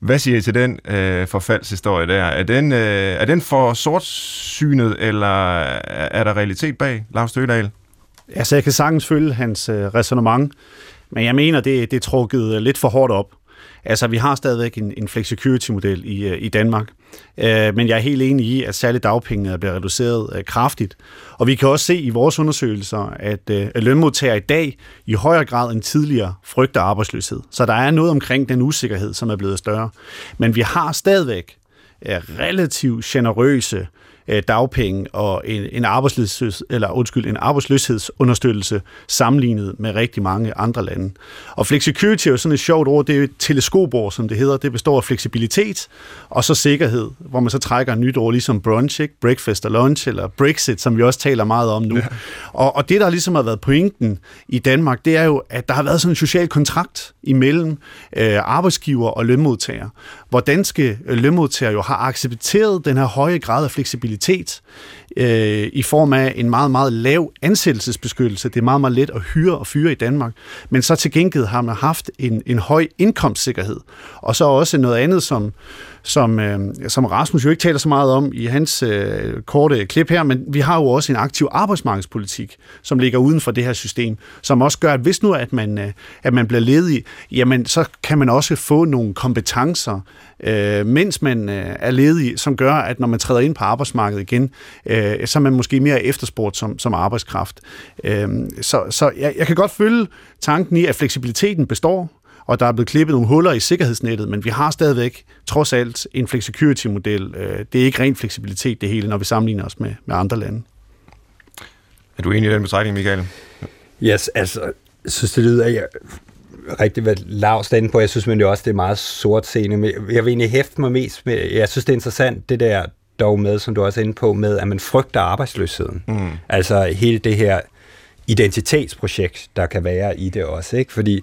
Hvad siger I til den øh, forfaldshistorie der? Er den, øh, er den for sortsynet, eller er der realitet bag, Lars Stødal? Altså, jeg kan sagtens følge hans øh, resonemang, men jeg mener, det, det er trukket øh, lidt for hårdt op. Altså, vi har stadigvæk en, en flexicurity-model i, øh, i Danmark, øh, men jeg er helt enig i, at særligt dagpengene bliver reduceret øh, kraftigt. Og vi kan også se i vores undersøgelser, at øh, lønmodtagere i dag i højere grad end tidligere frygter arbejdsløshed. Så der er noget omkring den usikkerhed, som er blevet større. Men vi har stadigvæk øh, relativt generøse øh, dagpenge og en, en, arbejdsløsheds, eller, undskyld, en arbejdsløshedsunderstøttelse sammenlignet med rigtig mange andre lande. Og flexicurity er jo sådan et sjovt ord, det er et teleskopord, som det hedder. Det består af fleksibilitet og så sikkerhed, hvor man så trækker et nyt ord, ligesom brunch, ikke? breakfast og lunch, eller Brexit, som vi også taler meget om nu. Ja. Og, og det, der ligesom har været pointen i Danmark, det er jo, at der har været sådan en social kontrakt imellem øh, arbejdsgiver og lønmodtager, hvor danske lønmodtagere jo har accepteret den her høje grad af fleksibilitet øh, i form af en meget, meget lav ansættelsesbeskyttelse. Det er meget, meget let at hyre og fyre i Danmark. Men så til gengæld har man haft en, en høj indkomstsikkerhed. Og så også noget andet, som, som, øh, som Rasmus jo ikke taler så meget om i hans øh, korte klip her, men vi har jo også en aktiv arbejdsmarkedspolitik, som ligger uden for det her system, som også gør, at hvis nu at man, øh, at man bliver ledig, jamen så kan man også få nogle kompetencer, øh, mens man øh, er ledig, som gør, at når man træder ind på arbejdsmarkedet igen, øh, så er man måske mere efterspurgt som, som arbejdskraft. Øh, så så jeg, jeg kan godt følge tanken i, at fleksibiliteten består, og der er blevet klippet nogle huller i sikkerhedsnettet, men vi har stadigvæk trods alt en flexicurity-model. Øh, det er ikke ren fleksibilitet det hele, når vi sammenligner os med, med andre lande. Er du enig i den betragtning, Michael? Yes, altså, jeg synes, det lyder jeg, rigtig hvad Lars inde på. Jeg synes men det også, det er meget sort scene. Men jeg vil egentlig hæfte mig mest med, jeg synes, det er interessant, det der dog med, som du også er inde på, med, at man frygter arbejdsløsheden. Mm. Altså hele det her identitetsprojekt, der kan være i det også, ikke? Fordi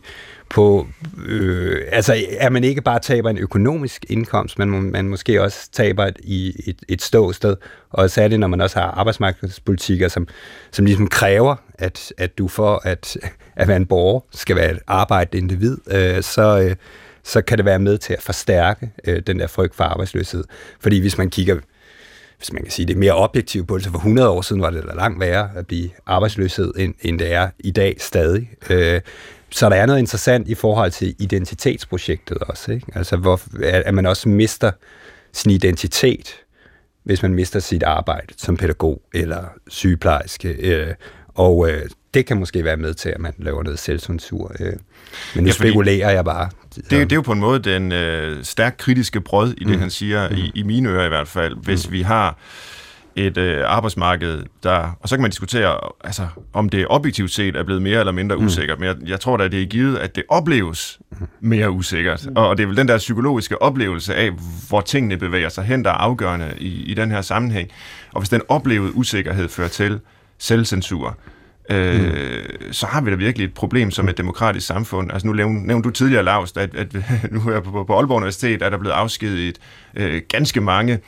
på, øh, altså er man ikke bare taber en økonomisk indkomst, men man måske også taber et, i et, et ståsted, og særligt når man også har arbejdsmarkedspolitikker, som, som ligesom kræver, at, at du for at, at være en borger skal være et arbejdet individ, øh, så, øh, så kan det være med til at forstærke øh, den der frygt for arbejdsløshed. Fordi hvis man kigger hvis man kan sige det mere objektivt på det, så for 100 år siden var det da langt værre at blive arbejdsløshed, end, end det er i dag stadig. Øh, så der er noget interessant i forhold til identitetsprojektet også. Ikke? Altså, hvor, at man også mister sin identitet, hvis man mister sit arbejde som pædagog eller sygeplejerske. Øh, og øh, det kan måske være med til, at man laver noget selvcensur. Øh. Men nu ja, spekulerer jeg bare. Det, det er jo på en måde den øh, stærkt kritiske brød i det, mm. han siger, mm. i, i mine ører i hvert fald. Hvis mm. vi har et øh, arbejdsmarked, der... Og så kan man diskutere, altså, om det objektivt set er blevet mere eller mindre mm. usikkert, men jeg, jeg tror da, det er givet, at det opleves mere usikkert. Mm. Og det er vel den der psykologiske oplevelse af, hvor tingene bevæger sig hen, der er afgørende i, i den her sammenhæng. Og hvis den oplevede usikkerhed fører til selvcensur, øh, mm. så har vi da virkelig et problem som et demokratisk samfund. Altså nu nævnte, du tidligere, Lars, at, at [laughs] nu er på, på Aalborg Universitet, at der er blevet afskediget øh, ganske mange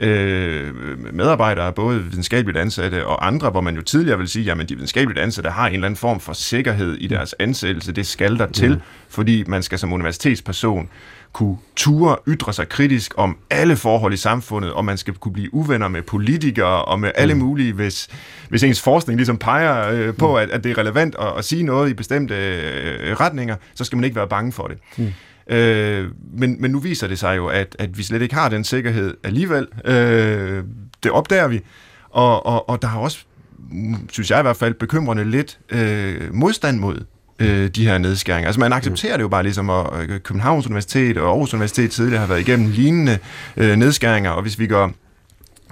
øh, medarbejdere, både videnskabeligt ansatte og andre, hvor man jo tidligere vil sige, at de videnskabeligt ansatte har en eller anden form for sikkerhed i deres ansættelse. Det skal der til, mm. fordi man skal som universitetsperson kunne ture ytre sig kritisk om alle forhold i samfundet, og man skal kunne blive uvenner med politikere og med alle mm. mulige, hvis, hvis ens forskning ligesom peger øh, på, mm. at, at det er relevant at, at sige noget i bestemte øh, retninger, så skal man ikke være bange for det. Mm. Øh, men, men nu viser det sig jo, at, at vi slet ikke har den sikkerhed alligevel. Øh, det opdager vi. Og, og, og der har også, synes jeg i hvert fald, bekymrende lidt øh, modstand mod øh, de her nedskæringer. Altså man accepterer det jo bare ligesom, at Københavns Universitet og Aarhus Universitet tidligere har været igennem lignende øh, nedskæringer, og hvis vi går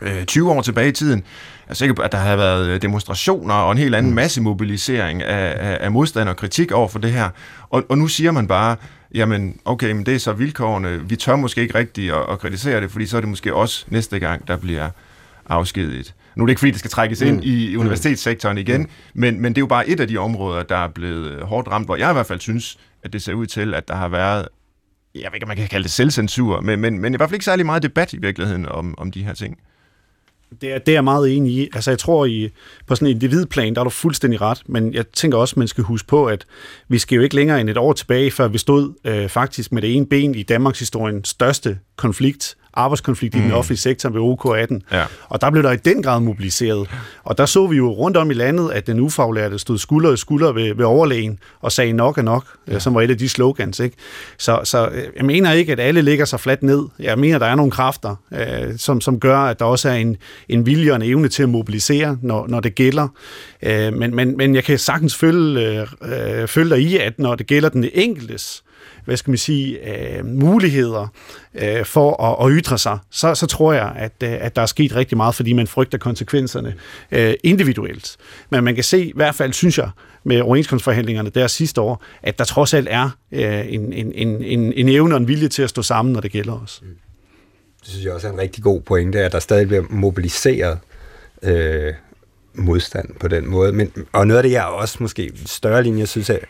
øh, 20 år tilbage i tiden, jeg er sikker på, at der har været demonstrationer og en helt anden mm. masse mobilisering af, af, af modstand og kritik over for det her. Og, og nu siger man bare, jamen okay, men det er så vilkårene. Vi tør måske ikke rigtigt at, at kritisere det, fordi så er det måske også næste gang, der bliver afskediget. Nu er det ikke fordi, det skal trækkes ind mm. i universitetssektoren igen, mm. men, men det er jo bare et af de områder, der er blevet hårdt ramt, hvor jeg i hvert fald synes, at det ser ud til, at der har været, jeg ved ikke, om man kan kalde det selvcensur, men, men, men i hvert fald ikke særlig meget debat i virkeligheden om, om de her ting. Det er, det er jeg meget enig i. Altså jeg tror, i, på sådan en individplan, der er du fuldstændig ret, men jeg tænker også, man skal huske på, at vi skal jo ikke længere end et år tilbage, før vi stod øh, faktisk med det ene ben i Danmarks historiens største konflikt arbejdskonflikt mm. i den mm. offentlige sektor ved OK18. Ja. Og der blev der i den grad mobiliseret. Og der så vi jo rundt om i landet, at den ufaglærte stod skulder i skulder ved, ved overlægen og sagde nok er nok, ja. som var et af de slogans. Ikke? Så, så øh, jeg mener ikke, at alle ligger sig fladt ned. Jeg mener, der er nogle kræfter, øh, som, som gør, at der også er en, en vilje og en evne til at mobilisere, når, når det gælder. Øh, men, men, men jeg kan sagtens følge, øh, følge dig i, at når det gælder den enkeltes hvad skal man sige, øh, muligheder øh, for at, at ytre sig, så, så tror jeg, at, øh, at der er sket rigtig meget, fordi man frygter konsekvenserne øh, individuelt. Men man kan se, i hvert fald synes jeg, med overenskomstforhandlingerne der sidste år, at der trods alt er øh, en, en, en, en, en evne og en vilje til at stå sammen, når det gælder os. Mm. Det synes jeg også er en rigtig god pointe, at der stadig bliver mobiliseret øh, modstand på den måde. Men, og noget af det, jeg også måske større linje synes, jeg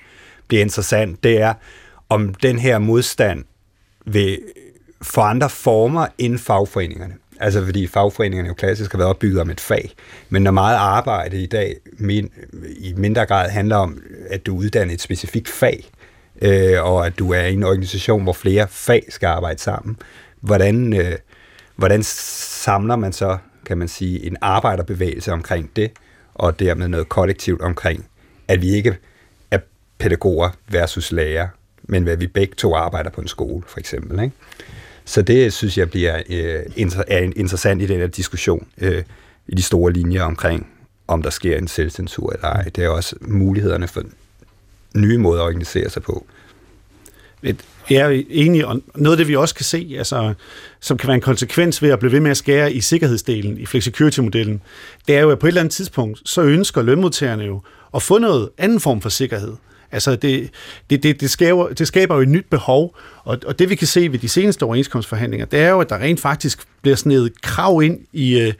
bliver interessant, det er, om den her modstand vil få andre former end fagforeningerne. Altså fordi fagforeningerne jo klassisk har været opbygget om et fag, men når meget arbejde i dag min, i mindre grad handler om, at du uddanner et specifikt fag, øh, og at du er i en organisation, hvor flere fag skal arbejde sammen, hvordan, øh, hvordan samler man så, kan man sige, en arbejderbevægelse omkring det, og dermed noget kollektivt omkring, at vi ikke er pædagoger versus lærer, men hvad vi begge to arbejder på en skole, for eksempel. Ikke? Så det synes jeg bliver øh, inter- er interessant i den her diskussion øh, i de store linjer omkring, om der sker en selvcensur eller ej. Det er også mulighederne for nye måder at organisere sig på. Jeg er enig, og noget af det, vi også kan se, altså, som kan være en konsekvens ved at blive ved med at skære i sikkerhedsdelen, i flexicurity-modellen, det er jo, at på et eller andet tidspunkt, så ønsker lønmodtagerne jo at få noget anden form for sikkerhed. Altså det, det, det, det, skaber, det skaber jo et nyt behov, og, og det vi kan se ved de seneste overenskomstforhandlinger, det er jo, at der rent faktisk bliver snedet krav ind i, øh,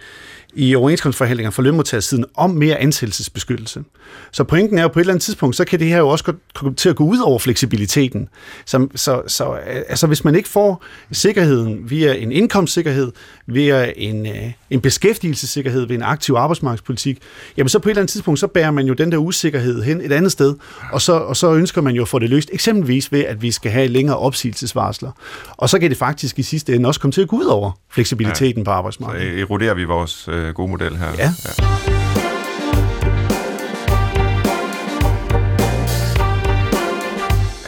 i overenskomstforhandlinger for lønmodtagersiden om mere ansættelsesbeskyttelse. Så pointen er jo på et eller andet tidspunkt, så kan det her jo også komme til at gå ud over fleksibiliteten. Så, så, så altså, hvis man ikke får sikkerheden via en indkomstsikkerhed, via en, øh, en beskæftigelsessikkerhed, ved en aktiv arbejdsmarkedspolitik, jamen så på et eller andet tidspunkt, så bærer man jo den der usikkerhed hen et andet sted, og så, og så ønsker man jo at få det løst, eksempelvis ved, at vi skal have længere opsigelsesvarsler. Og så kan det faktisk i sidste ende også komme til at gå ud over fleksibiliteten ja. på arbejdsmarkedet. Så eroderer vi vores øh, gode model her. Ja. ja.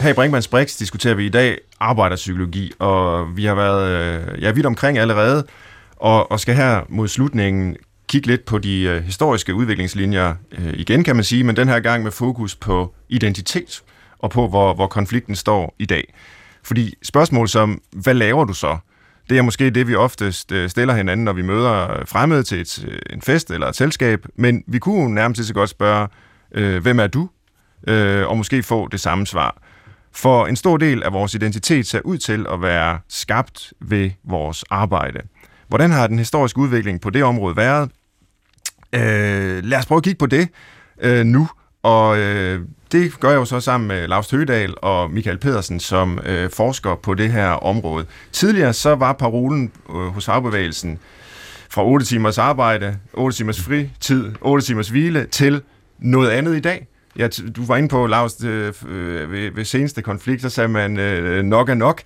Her i Brinkmanns Brix diskuterer vi i dag arbejderpsykologi, og vi har været øh, ja, vidt omkring allerede, og, og skal her mod slutningen kigge lidt på de øh, historiske udviklingslinjer øh, igen, kan man sige, men den her gang med fokus på identitet og på, hvor, hvor konflikten står i dag. Fordi spørgsmål som, hvad laver du så? Det er måske det, vi oftest øh, stiller hinanden, når vi møder øh, fremmede til et, øh, en fest eller et selskab, men vi kunne nærmest så godt spørge, øh, hvem er du? Øh, og måske få det samme svar. For en stor del af vores identitet ser ud til at være skabt ved vores arbejde. Hvordan har den historiske udvikling på det område været? Øh, lad os prøve at kigge på det øh, nu. Og øh, det gør jeg jo så sammen med Lars Høgedal og Michael Pedersen, som øh, forsker på det her område. Tidligere så var parolen øh, hos fagbevægelsen fra 8 timers arbejde, 8 timers fritid, 8 timers hvile til noget andet i dag. Ja, du var inde på, Lars, øh, øh, ved, ved seneste konflikt, så sagde man øh, nok er nok.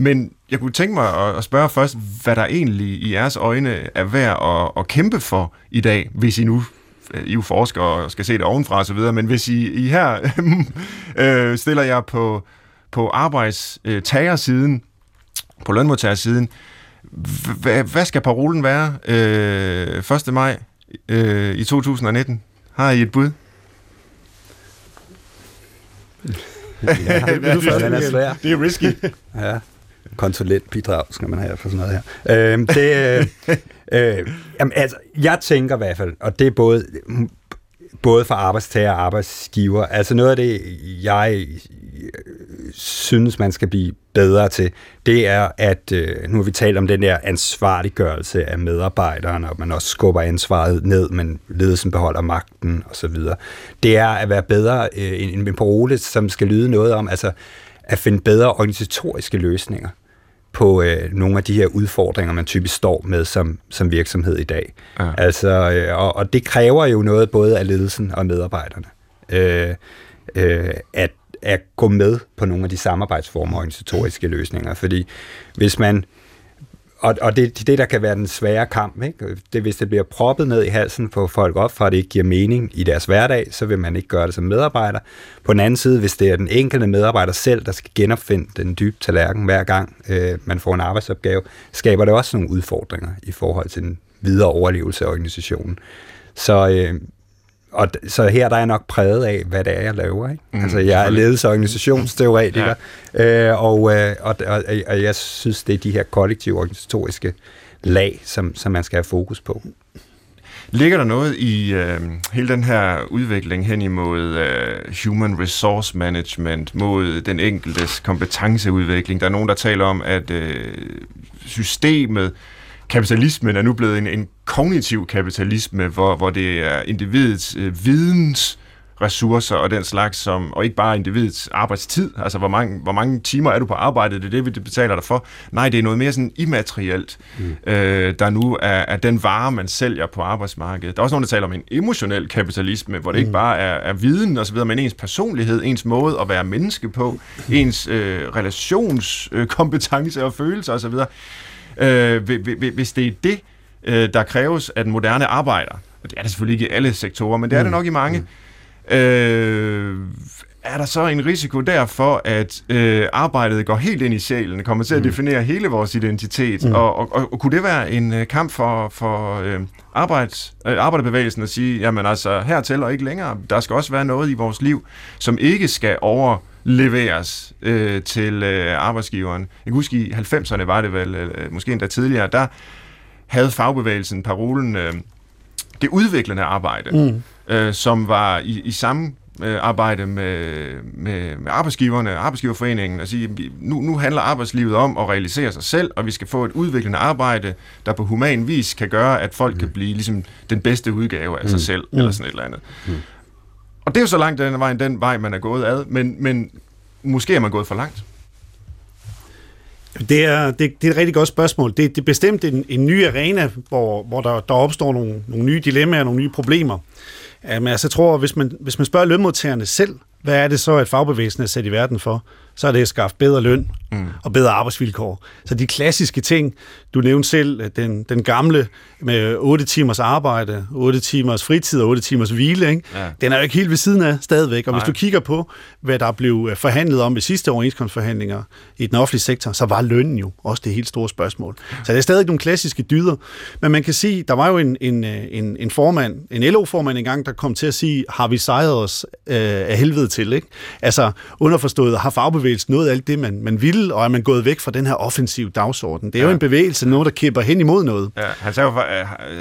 Men jeg kunne tænke mig at, spørge først, hvad der egentlig i jeres øjne er værd at, at kæmpe for i dag, hvis I nu i er jo forskere og skal se det ovenfra og så videre, men hvis I, I her [laughs] øh, stiller jer på, på arbejdstagersiden, på lønmodtagersiden, hvad skal parolen være øh, 1. maj øh, i 2019? Har I et bud? ja, [laughs] det, er det er risky. ja konsulentbidrag skal man have for sådan noget her. Øh, det, øh, øh, jamen, altså, jeg tænker i hvert fald, og det er både, både for arbejdstager og arbejdsgiver, altså noget af det, jeg øh, synes, man skal blive bedre til, det er, at øh, nu har vi talt om den der ansvarliggørelse af medarbejderen, og man også skubber ansvaret ned, men ledelsen beholder magten osv. Det er at være bedre øh, en, en parole, som skal lyde noget om, altså at finde bedre organisatoriske løsninger på øh, nogle af de her udfordringer, man typisk står med som, som virksomhed i dag. Ja. Altså, øh, og, og det kræver jo noget både af ledelsen og medarbejderne. Øh, øh, at, at gå med på nogle af de samarbejdsformer og organisatoriske løsninger. Fordi hvis man og, og det, det, der kan være den svære kamp, ikke? det hvis det bliver proppet ned i halsen på folk op, for at det ikke giver mening i deres hverdag, så vil man ikke gøre det som medarbejder. På den anden side, hvis det er den enkelte medarbejder selv, der skal genopfinde den dybe tallerken hver gang øh, man får en arbejdsopgave, skaber det også nogle udfordringer i forhold til den videre overlevelse af organisationen. Så øh, og så her der er jeg nok præget af, hvad det er, jeg laver. Ikke? Mm, altså, jeg er ledelse- og organisationsteoretiker, ja. øh, og, øh, og, og, og jeg synes, det er de her kollektive organisatoriske lag, som, som man skal have fokus på. Ligger der noget i øh, hele den her udvikling hen imod øh, human resource management, mod den enkeltes kompetenceudvikling? Der er nogen, der taler om, at øh, systemet kapitalismen er nu blevet en, en kognitiv kapitalisme, hvor, hvor det er individets øh, videns ressourcer og den slags, som, og ikke bare individets arbejdstid, altså hvor mange, hvor mange timer er du på arbejde, det er det, vi betaler dig for. Nej, det er noget mere sådan immaterielt, mm. øh, der nu er, er den vare, man sælger på arbejdsmarkedet. Der er også nogen, der taler om en emotionel kapitalisme, hvor det mm. ikke bare er, er viden og så videre, men ens personlighed, ens måde at være menneske på, mm. ens øh, relationskompetence og følelser osv., øh, hvis det er det, øh, der kræves af den moderne arbejder, og det er det selvfølgelig ikke i alle sektorer, men det er det mm. nok i mange, mm. øh, er der så en risiko derfor, at øh, arbejdet går helt ind i sjælen, kommer til at mm. definere hele vores identitet, mm. og, og, og, og kunne det være en øh, kamp for, for øh, arbejds, øh, arbejderbevægelsen at sige, jamen altså, her tæller ikke længere, der skal også være noget i vores liv, som ikke skal over leveres øh, til øh, arbejdsgiveren. Jeg kan huske, i 90'erne var det vel, øh, måske endda tidligere, der havde fagbevægelsen parolen øh, det udviklende arbejde, mm. øh, som var i, i samme arbejde med, med, med arbejdsgiverne, arbejdsgiverforeningen, og sige, nu, nu handler arbejdslivet om at realisere sig selv, og vi skal få et udviklende arbejde, der på human vis kan gøre, at folk mm. kan blive ligesom den bedste udgave af mm. sig selv, mm. eller sådan et eller andet. Mm. Og det er jo så langt den vej, den vej, man er gået ad, men, men måske er man gået for langt. Det er, det, det er et rigtig godt spørgsmål. Det, det er bestemt en, en ny arena, hvor, hvor der, der opstår nogle, nogle nye dilemmaer, nogle nye problemer. Men altså, jeg tror, hvis man, hvis man spørger lønmodtagerne selv, hvad er det så, at fagbevægelsen er sat i verden for? Så er det at skaffe bedre løn mm. og bedre arbejdsvilkår. Så de klassiske ting, du nævnte selv, den, den gamle med 8 timers arbejde, 8 timers fritid og 8 timers hvile, ikke? Ja. den er jo ikke helt ved siden af stadigvæk. Og Nej. hvis du kigger på, hvad der blev øh, forhandlet om ved sidste overenskomstforhandlinger i den offentlige sektor, så var lønnen jo også det helt store spørgsmål. Så det er stadig nogle klassiske dyder. Men man kan sige, der var jo en, en, øh, en, en formand, en LO-formand engang, der kom til at sige, har vi sejret os øh, af helvede til? Ikke? Altså underforstået, har fagbevægelsen nået alt det, man, man ville, og er man gået væk fra den her offensiv dagsorden? Det er ja. jo en bevægelse, noget, der kæmper hen imod noget. Ja, han sagde jo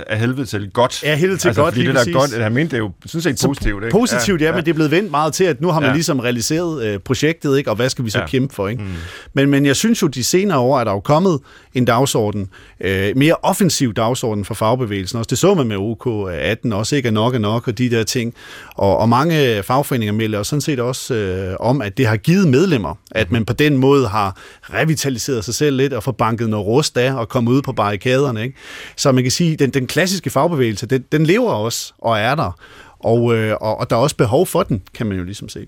af helvede til godt. Ja, helvede til altså, godt, fordi det der godt, han mente det er jo sådan set positivt. Ikke? Positivt, ja, ja, men det er blevet vendt meget til, at nu har man ja. ligesom realiseret øh, projektet, ikke? og hvad skal vi så ja. kæmpe for? Ikke? Mm. Men, men jeg synes jo, de senere år er der jo kommet en dagsorden, øh, mere offensiv dagsorden for fagbevægelsen. Også det så man med OK18 også, ikke er nok er nok, og de der ting. Og, og mange fagforeninger melder sådan set også øh, om, at det har givet medlemmer, at man på den måde har revitaliseret sig selv lidt og få banket noget rust af og kommet ud på barrikaderne. Ikke? Så man kan sige, den, den klassiske fagbevægelse, den, den lever også og er der. Og, øh, og, og der er også behov for den, kan man jo ligesom se.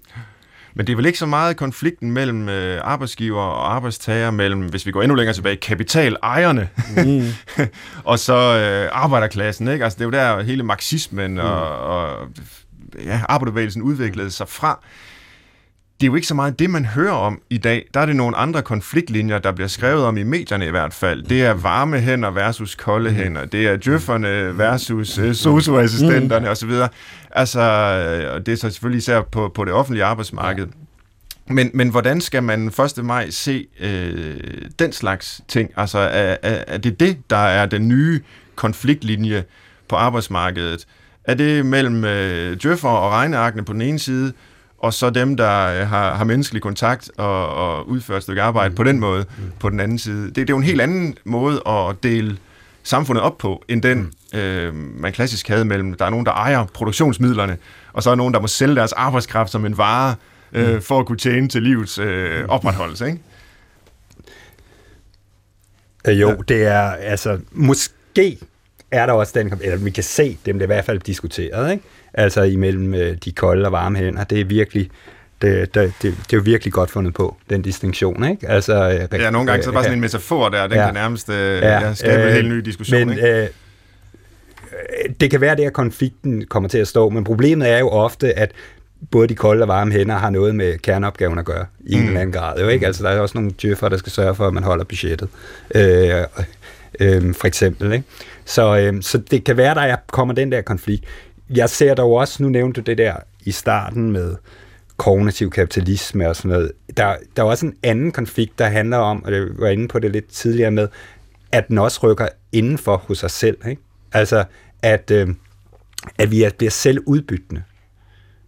Men det er vel ikke så meget konflikten mellem øh, arbejdsgiver og arbejdstager, mellem, hvis vi går endnu længere tilbage, kapitalejerne mm. [laughs] og så øh, arbejderklassen. Ikke? Altså, det er jo der hele marxismen mm. og, og ja, arbejderbevægelsen udviklede sig fra det er jo ikke så meget det, man hører om i dag. Der er det nogle andre konfliktlinjer, der bliver skrevet om i medierne i hvert fald. Det er varme hænder versus kolde mm. hænder. Det er djøfferne versus uh, socioassistenterne mm. osv. Altså, det er så selvfølgelig især på, på det offentlige arbejdsmarked. Men, men hvordan skal man 1. maj se øh, den slags ting? Altså, er, er, er det det, der er den nye konfliktlinje på arbejdsmarkedet? Er det mellem øh, djøffer og regnearkene på den ene side, og så dem, der øh, har, har menneskelig kontakt og, og udfører et stykke arbejde mm. på den måde mm. på den anden side. Det, det er jo en helt anden måde at dele samfundet op på, end den, mm. øh, man klassisk havde mellem, der er nogen, der ejer produktionsmidlerne, og så er nogen, der må sælge deres arbejdskraft som en vare, øh, mm. for at kunne tjene til livets øh, opretholdelse, ikke? Øh, jo, ja. det er, altså, måske er der også den, eller vi kan se, dem det er i hvert fald diskuteret, ikke? altså imellem øh, de kolde og varme hænder. Det er virkelig, det, det, det, det er jo virkelig godt fundet på, den distinktion, ikke? Altså, øh, ja, nogle gange så er det bare sådan en metafor der, den ja, kan nærmest øh, ja, skabe øh, en helt ny diskussion, men, ikke? Øh, det kan være, det at konflikten kommer til at stå, men problemet er jo ofte, at både de kolde og varme hænder har noget med kerneopgaven at gøre, i mm. en eller anden grad. Jo, ikke? Altså, der er også nogle djøffer, der skal sørge for, at man holder budgettet, øh, øh, for eksempel. Ikke? Så, øh, så det kan være, der kommer den der konflikt jeg ser dog også, nu nævnte du det der i starten med kognitiv kapitalisme og sådan noget. Der, der er også en anden konflikt, der handler om, og jeg var inde på det lidt tidligere med, at den også rykker indenfor hos os selv. Ikke? Altså, at, øh, at vi bliver selv udbyttende.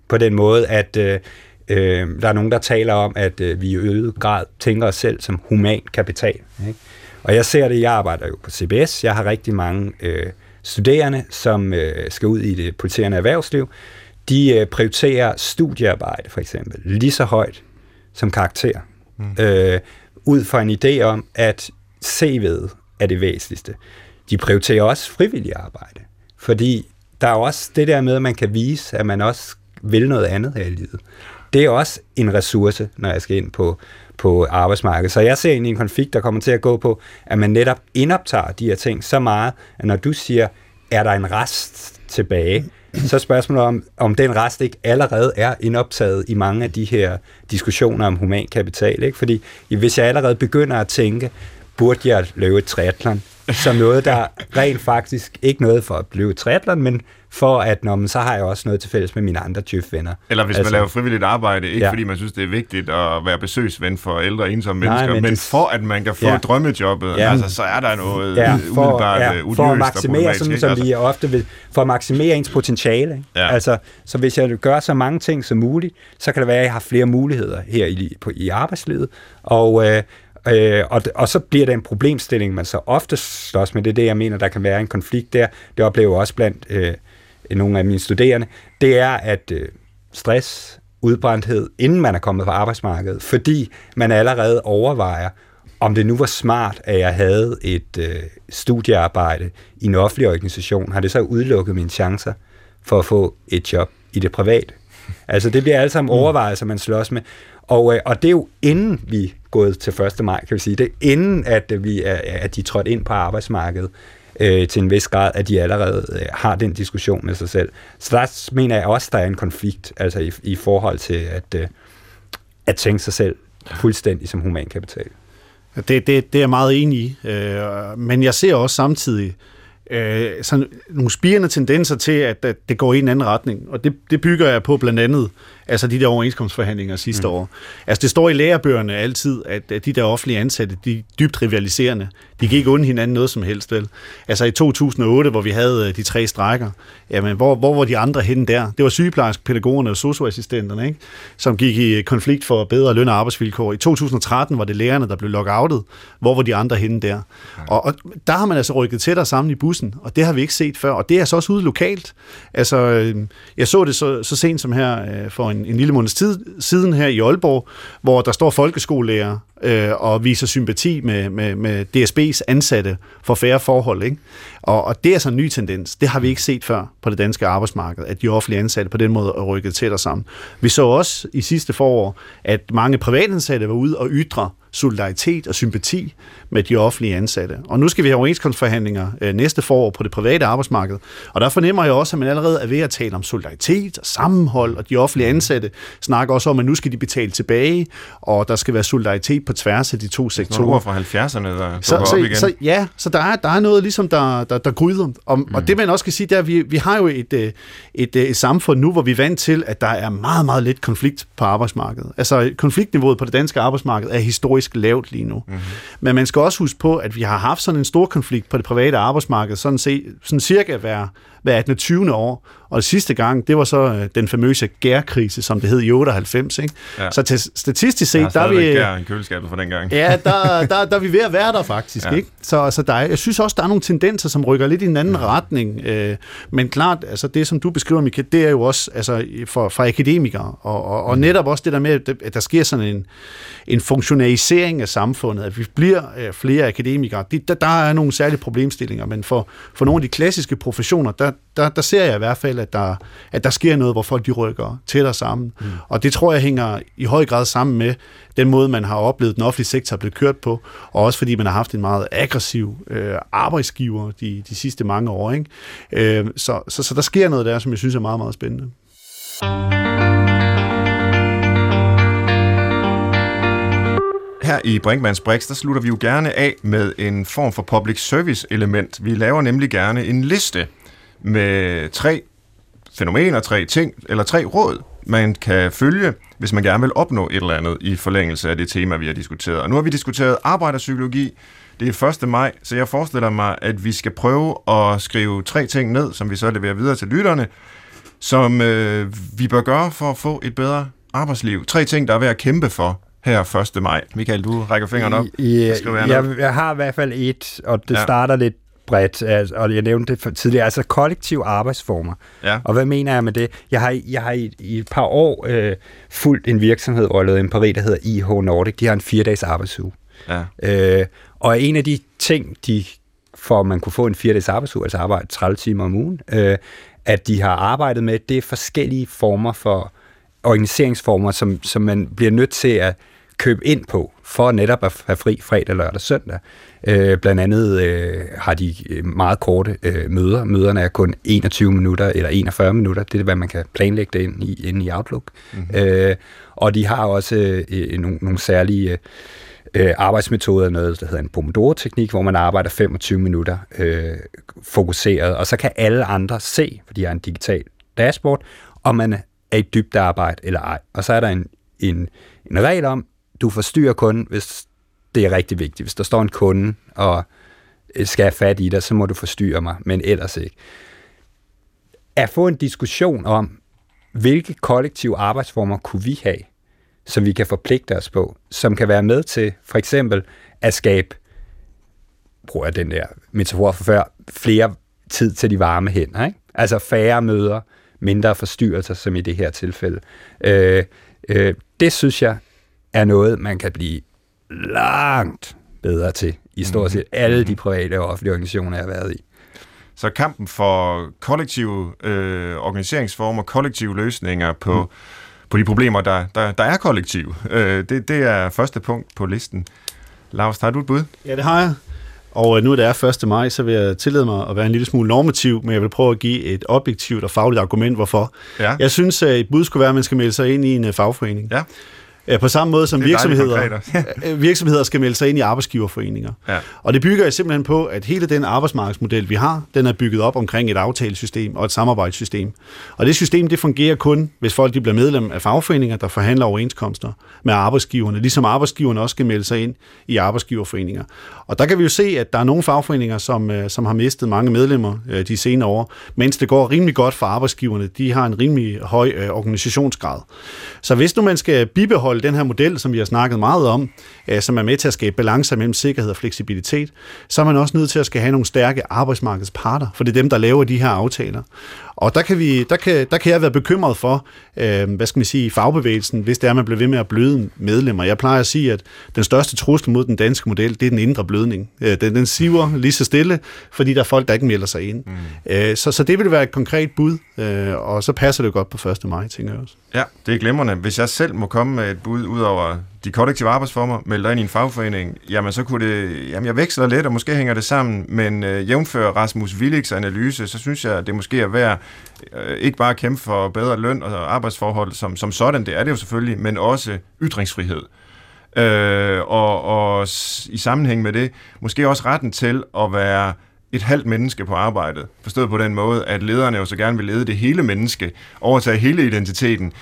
På den måde, at øh, øh, der er nogen, der taler om, at øh, vi i øget grad tænker os selv som human kapital. Ikke? Og jeg ser det, jeg arbejder jo på CBS, jeg har rigtig mange øh, studerende, som øh, skal ud i det politiserende erhvervsliv, de øh, prioriterer studiearbejde for eksempel lige så højt som karakter. Mm. Øh, ud fra en idé om, at CV'et er det væsentligste. De prioriterer også frivillig arbejde, fordi der er også det der med, at man kan vise, at man også vil noget andet her i livet. Det er også en ressource, når jeg skal ind på, på arbejdsmarkedet. Så jeg ser egentlig en konflikt, der kommer til at gå på, at man netop indoptager de her ting så meget, at når du siger, er der en rest tilbage, så spørgsmålet om, om den rest ikke allerede er indoptaget i mange af de her diskussioner om human kapital. Ikke? Fordi hvis jeg allerede begynder at tænke, burde jeg lave et triathlon, som noget, der rent faktisk ikke noget for at blive triathlon, men for at, når man, så har jeg også noget til fælles med mine andre djøf-venner. Eller hvis altså, man laver frivilligt arbejde, ikke ja. fordi man synes, det er vigtigt at være besøgsven for ældre ensomme Nej, mennesker, men, men det, for at man kan få ja. drømmejobbet, ja. altså, så er der noget ja, for, umiddelbart ja, øh, for at maksimere, sådan, som altså. vi ofte vil, for at maksimere ens potentiale. Ikke? Ja. Altså, så hvis jeg gør så mange ting som muligt, så kan det være, at jeg har flere muligheder her i, på, i arbejdslivet, og, øh, Øh, og, og så bliver det en problemstilling, man så ofte slås med. Det er det, jeg mener, der kan være en konflikt der. Det oplever jeg også blandt øh, nogle af mine studerende. Det er, at øh, stress, udbrændthed, inden man er kommet på arbejdsmarkedet, fordi man allerede overvejer, om det nu var smart, at jeg havde et øh, studiearbejde i en offentlig organisation, har det så udelukket mine chancer for at få et job i det private. Altså det bliver alle sammen mm. overvejelser, man slås med. Og, øh, og det er jo inden vi gået til 1. maj, kan vi sige. Det inden, at, vi er, at de trådte ind på arbejdsmarkedet øh, til en vis grad, at de allerede øh, har den diskussion med sig selv. Så der mener jeg også, der er en konflikt altså i, i forhold til at, øh, at tænke sig selv fuldstændig som humankapital. Det, det, det er jeg meget enig i, øh, men jeg ser også samtidig øh, sådan nogle spirende tendenser til, at, at det går i en anden retning, og det, det bygger jeg på blandt andet altså de der overenskomstforhandlinger sidste mm. år. Altså det står i lærebøgerne altid, at, at de der offentlige ansatte, de er dybt rivaliserende. De kan ikke hinanden noget som helst, vel? Altså i 2008, hvor vi havde øh, de tre strækker, jamen hvor, hvor var de andre henne der? Det var sygeplejersk, pædagogerne og socioassistenterne, ikke? som gik i konflikt for bedre løn og arbejdsvilkår. I 2013 var det lærerne, der blev lockoutet. Hvor var de andre henne der? Og, og der har man altså rykket tættere sammen i bussen, og det har vi ikke set før. Og det er altså også ude lokalt. Altså, øh, jeg så det så, så sent som her øh, for en, en lille måneds tid siden her i Aalborg, hvor der står folkeskolelærer øh, og viser sympati med, med, med DSB's ansatte for færre forhold. Ikke? Og, og det er så en ny tendens. Det har vi ikke set før på det danske arbejdsmarked, at de offentlige ansatte på den måde er rykket tættere sammen. Vi så også i sidste forår, at mange privatansatte var ude og ytre solidaritet og sympati med de offentlige ansatte. Og nu skal vi have overenskomstforhandlinger øh, næste forår på det private arbejdsmarked. Og der fornemmer jeg også, at man allerede er ved at tale om solidaritet og sammenhold, og de offentlige ansatte snakker også om, at nu skal de betale tilbage, og der skal være solidaritet på tværs af de to sektorer. fra 70'erne, der så, så, op igen. Så, ja, så der er, der er noget, ligesom, der, der, der gryder. Og, mm. og det man også kan sige, det er, at vi, vi har jo et, øh, et, et, øh, et samfund nu, hvor vi er vant til, at der er meget, meget lidt konflikt på arbejdsmarkedet. Altså konfliktniveauet på det danske arbejdsmarked er historisk lavt lige nu. Mm. Men man skal også huske på, at vi har haft sådan en stor konflikt på det private arbejdsmarked, sådan, se, sådan cirka hver, hver 18. 20. år, og det sidste gang, det var så øh, den famøse gærkrise, som det hed i 98. Ikke? Ja. Så til, statistisk set, der er vi... gær i køleskabet for den gang. Ja, der, [laughs] der, der er vi ved at være der faktisk. Ja. Ikke? Så, så der er, jeg synes også, der er nogle tendenser, som rykker lidt i en anden ja. retning. Øh, men klart, altså det som du beskriver, Michael, det er jo også altså, for, for akademikere, og, og, og mm. netop også det der med, at der sker sådan en, en funktionalisering af samfundet, at vi bliver øh, flere akademikere. Det, der, der er nogle særlige problemstillinger, men for, for nogle af de klassiske professioner, der, der, der ser jeg i hvert fald, at der, at der sker noget, hvor folk de rykker tættere sammen. Mm. Og det tror jeg hænger i høj grad sammen med den måde, man har oplevet den offentlige sektor blevet kørt på, og også fordi man har haft en meget aggressiv øh, arbejdsgiver de, de sidste mange år. Ikke? Øh, så, så, så der sker noget der, som jeg synes er meget, meget spændende. Her i Brinkmanns Brix, der slutter vi jo gerne af med en form for public service element. Vi laver nemlig gerne en liste med tre fænomener, tre ting, eller tre råd, man kan følge, hvis man gerne vil opnå et eller andet i forlængelse af det tema, vi har diskuteret. Og nu har vi diskuteret arbejderpsykologi. Det er 1. maj, så jeg forestiller mig, at vi skal prøve at skrive tre ting ned, som vi så leverer videre til lytterne, som øh, vi bør gøre for at få et bedre arbejdsliv. Tre ting, der er ved at kæmpe for her 1. maj. Michael, du rækker fingeren op. I, jeg, jeg har i hvert fald et, og det ja. starter lidt bredt, altså, og jeg nævnte det tidligere, altså kollektive arbejdsformer. Ja. Og hvad mener jeg med det? Jeg har, jeg har i, i et par år øh, fulgt en virksomhed, hvor jeg lavede en Paris, der hedder IH Nordic. De har en fire-dages arbejdsuge. Ja. Øh, og en af de ting, de for at man kunne få en fire-dages arbejdsuge, altså arbejde 30 timer om ugen, øh, at de har arbejdet med, det er forskellige former for organiseringsformer, som, som man bliver nødt til at købe ind på, for netop at have fri fredag, lørdag og søndag. Øh, blandt andet øh, har de øh, meget korte øh, møder. Møderne er kun 21 minutter eller 41 minutter. Det er, hvad man kan planlægge det ind i, ind i Outlook. Mm-hmm. Øh, og de har også øh, nogle, nogle særlige øh, arbejdsmetode er noget, der hedder en Pomodoro-teknik, hvor man arbejder 25 minutter øh, fokuseret, og så kan alle andre se, fordi jeg har en digital dashboard, om man er i dybt arbejde eller ej. Og så er der en, en, en regel om, du forstyrrer kun, hvis det er rigtig vigtigt. Hvis der står en kunde og øh, skal have fat i dig, så må du forstyrre mig, men ellers ikke. At få en diskussion om, hvilke kollektive arbejdsformer kunne vi have, som vi kan forpligte os på, som kan være med til for eksempel at skabe, bruger jeg den der metafor for før, flere tid til de varme hænder. Ikke? Altså færre møder, mindre forstyrrelser, som i det her tilfælde. Øh, øh, det synes jeg er noget, man kan blive langt bedre til i stort set alle de private og offentlige organisationer, jeg har været i. Så kampen for kollektive øh, organiseringsformer, kollektive løsninger på, mm. på de problemer, der, der, der er kollektive, øh, det, det er første punkt på listen. Lars, har du et bud? Ja, det har jeg. Og øh, nu det er 1. maj, så vil jeg tillade mig at være en lille smule normativ, men jeg vil prøve at give et objektivt og fagligt argument, hvorfor. Ja. Jeg synes, at et bud skulle være, at man skal melde sig ind i en øh, fagforening. Ja. På samme måde som virksomheder, [laughs] virksomheder skal melde sig ind i arbejdsgiverforeninger. Ja. Og det bygger simpelthen på, at hele den arbejdsmarkedsmodel, vi har, den er bygget op omkring et aftalesystem og et samarbejdssystem. Og det system, det fungerer kun, hvis folk de bliver medlem af fagforeninger, der forhandler overenskomster med arbejdsgiverne, ligesom arbejdsgiverne også skal melde sig ind i arbejdsgiverforeninger. Og der kan vi jo se, at der er nogle fagforeninger, som, øh, som har mistet mange medlemmer øh, de senere år, mens det går rimelig godt for arbejdsgiverne. De har en rimelig høj øh, organisationsgrad. Så hvis nu man skal bibeholde den her model, som vi har snakket meget om, øh, som er med til at skabe balance mellem sikkerhed og fleksibilitet, så er man også nødt til at skal have nogle stærke arbejdsmarkedsparter, for det er dem, der laver de her aftaler. Og der kan, vi, der kan, der kan jeg være bekymret for, øh, hvad skal man sige, fagbevægelsen, hvis det er, man bliver ved med at bløde medlemmer. Jeg plejer at sige, at den største trussel mod den danske model, det er den indre blødning. Øh, den, den siver lige så stille, fordi der er folk, der ikke melder sig ind. Mm. Øh, så, så det vil være et konkret bud, øh, og så passer det godt på 1. maj, tænker jeg også. Ja, det er glemrende. Hvis jeg selv må komme med et bud ud over de kollektive arbejdsformer, melder ind i en fagforening, jamen så kunne det, jamen jeg veksler lidt, og måske hænger det sammen, men øh, jævnfører Rasmus Williks analyse, så synes jeg, det måske er værd øh, ikke bare at kæmpe for bedre løn og arbejdsforhold som, som sådan, det er det jo selvfølgelig, men også ytringsfrihed. Øh, og, og i sammenhæng med det, måske også retten til at være et halvt menneske på arbejdet. Forstået på den måde, at lederne jo så gerne vil lede det hele menneske, overtage hele identiteten.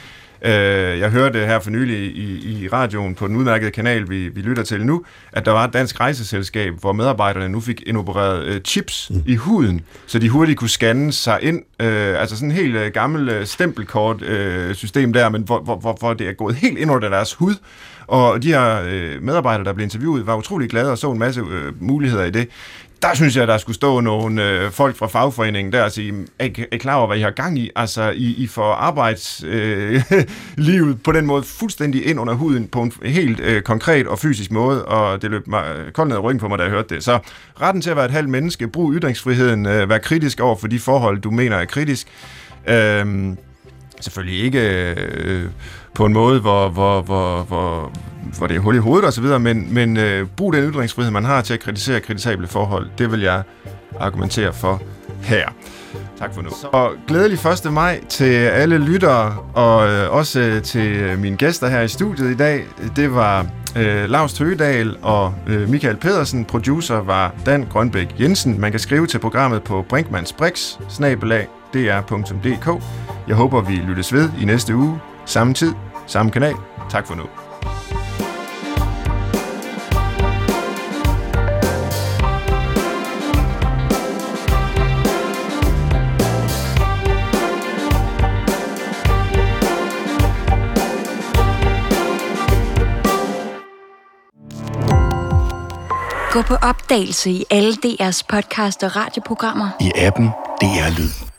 Øh, jeg hørte her for nylig i, i radioen på den udmærkede kanal, vi, vi lytter til nu, at der var et dansk rejseselskab, hvor medarbejderne nu fik indopereret øh, chips mm. i huden, så de hurtigt kunne scanne sig ind. Øh, altså sådan en helt øh, gammel øh, stempelkort øh, system der, men hvor, hvor, hvor, hvor det er gået helt ind under deres hud. Og de her øh, medarbejdere, der blev interviewet, var utrolig glade og så en masse øh, muligheder i det der synes jeg, der skulle stå nogle øh, folk fra fagforeningen der og sige, er I, er klar over, hvad I har gang i? Altså, I, I får arbejdslivet øh, [laughs] på den måde fuldstændig ind under huden på en helt øh, konkret og fysisk måde, og det løb mig øh, koldt ned ryggen på mig, da jeg hørte det. Så retten til at være et halvt menneske, brug ytringsfriheden, øh, vær kritisk over for de forhold, du mener er kritisk. Øh, selvfølgelig ikke... Øh, på en måde, hvor, hvor, hvor, hvor, hvor det er hul i hovedet osv., men, men øh, brug den ytringsfrihed, man har til at kritisere kritisable forhold. Det vil jeg argumentere for her. Tak for nu. Og glædelig 1. maj til alle lyttere, og øh, også øh, til mine gæster her i studiet i dag. Det var øh, Lars Tøgedal og øh, Michael Pedersen. Producer var Dan Grønbæk Jensen. Man kan skrive til programmet på brinkmansbrix, Brix, Jeg håber, vi lyttes ved i næste uge. Samme tid, samme kanal. Tak for nu. Gå på opdagelse i alle DR's podcast og radioprogrammer. I appen DR Lyd.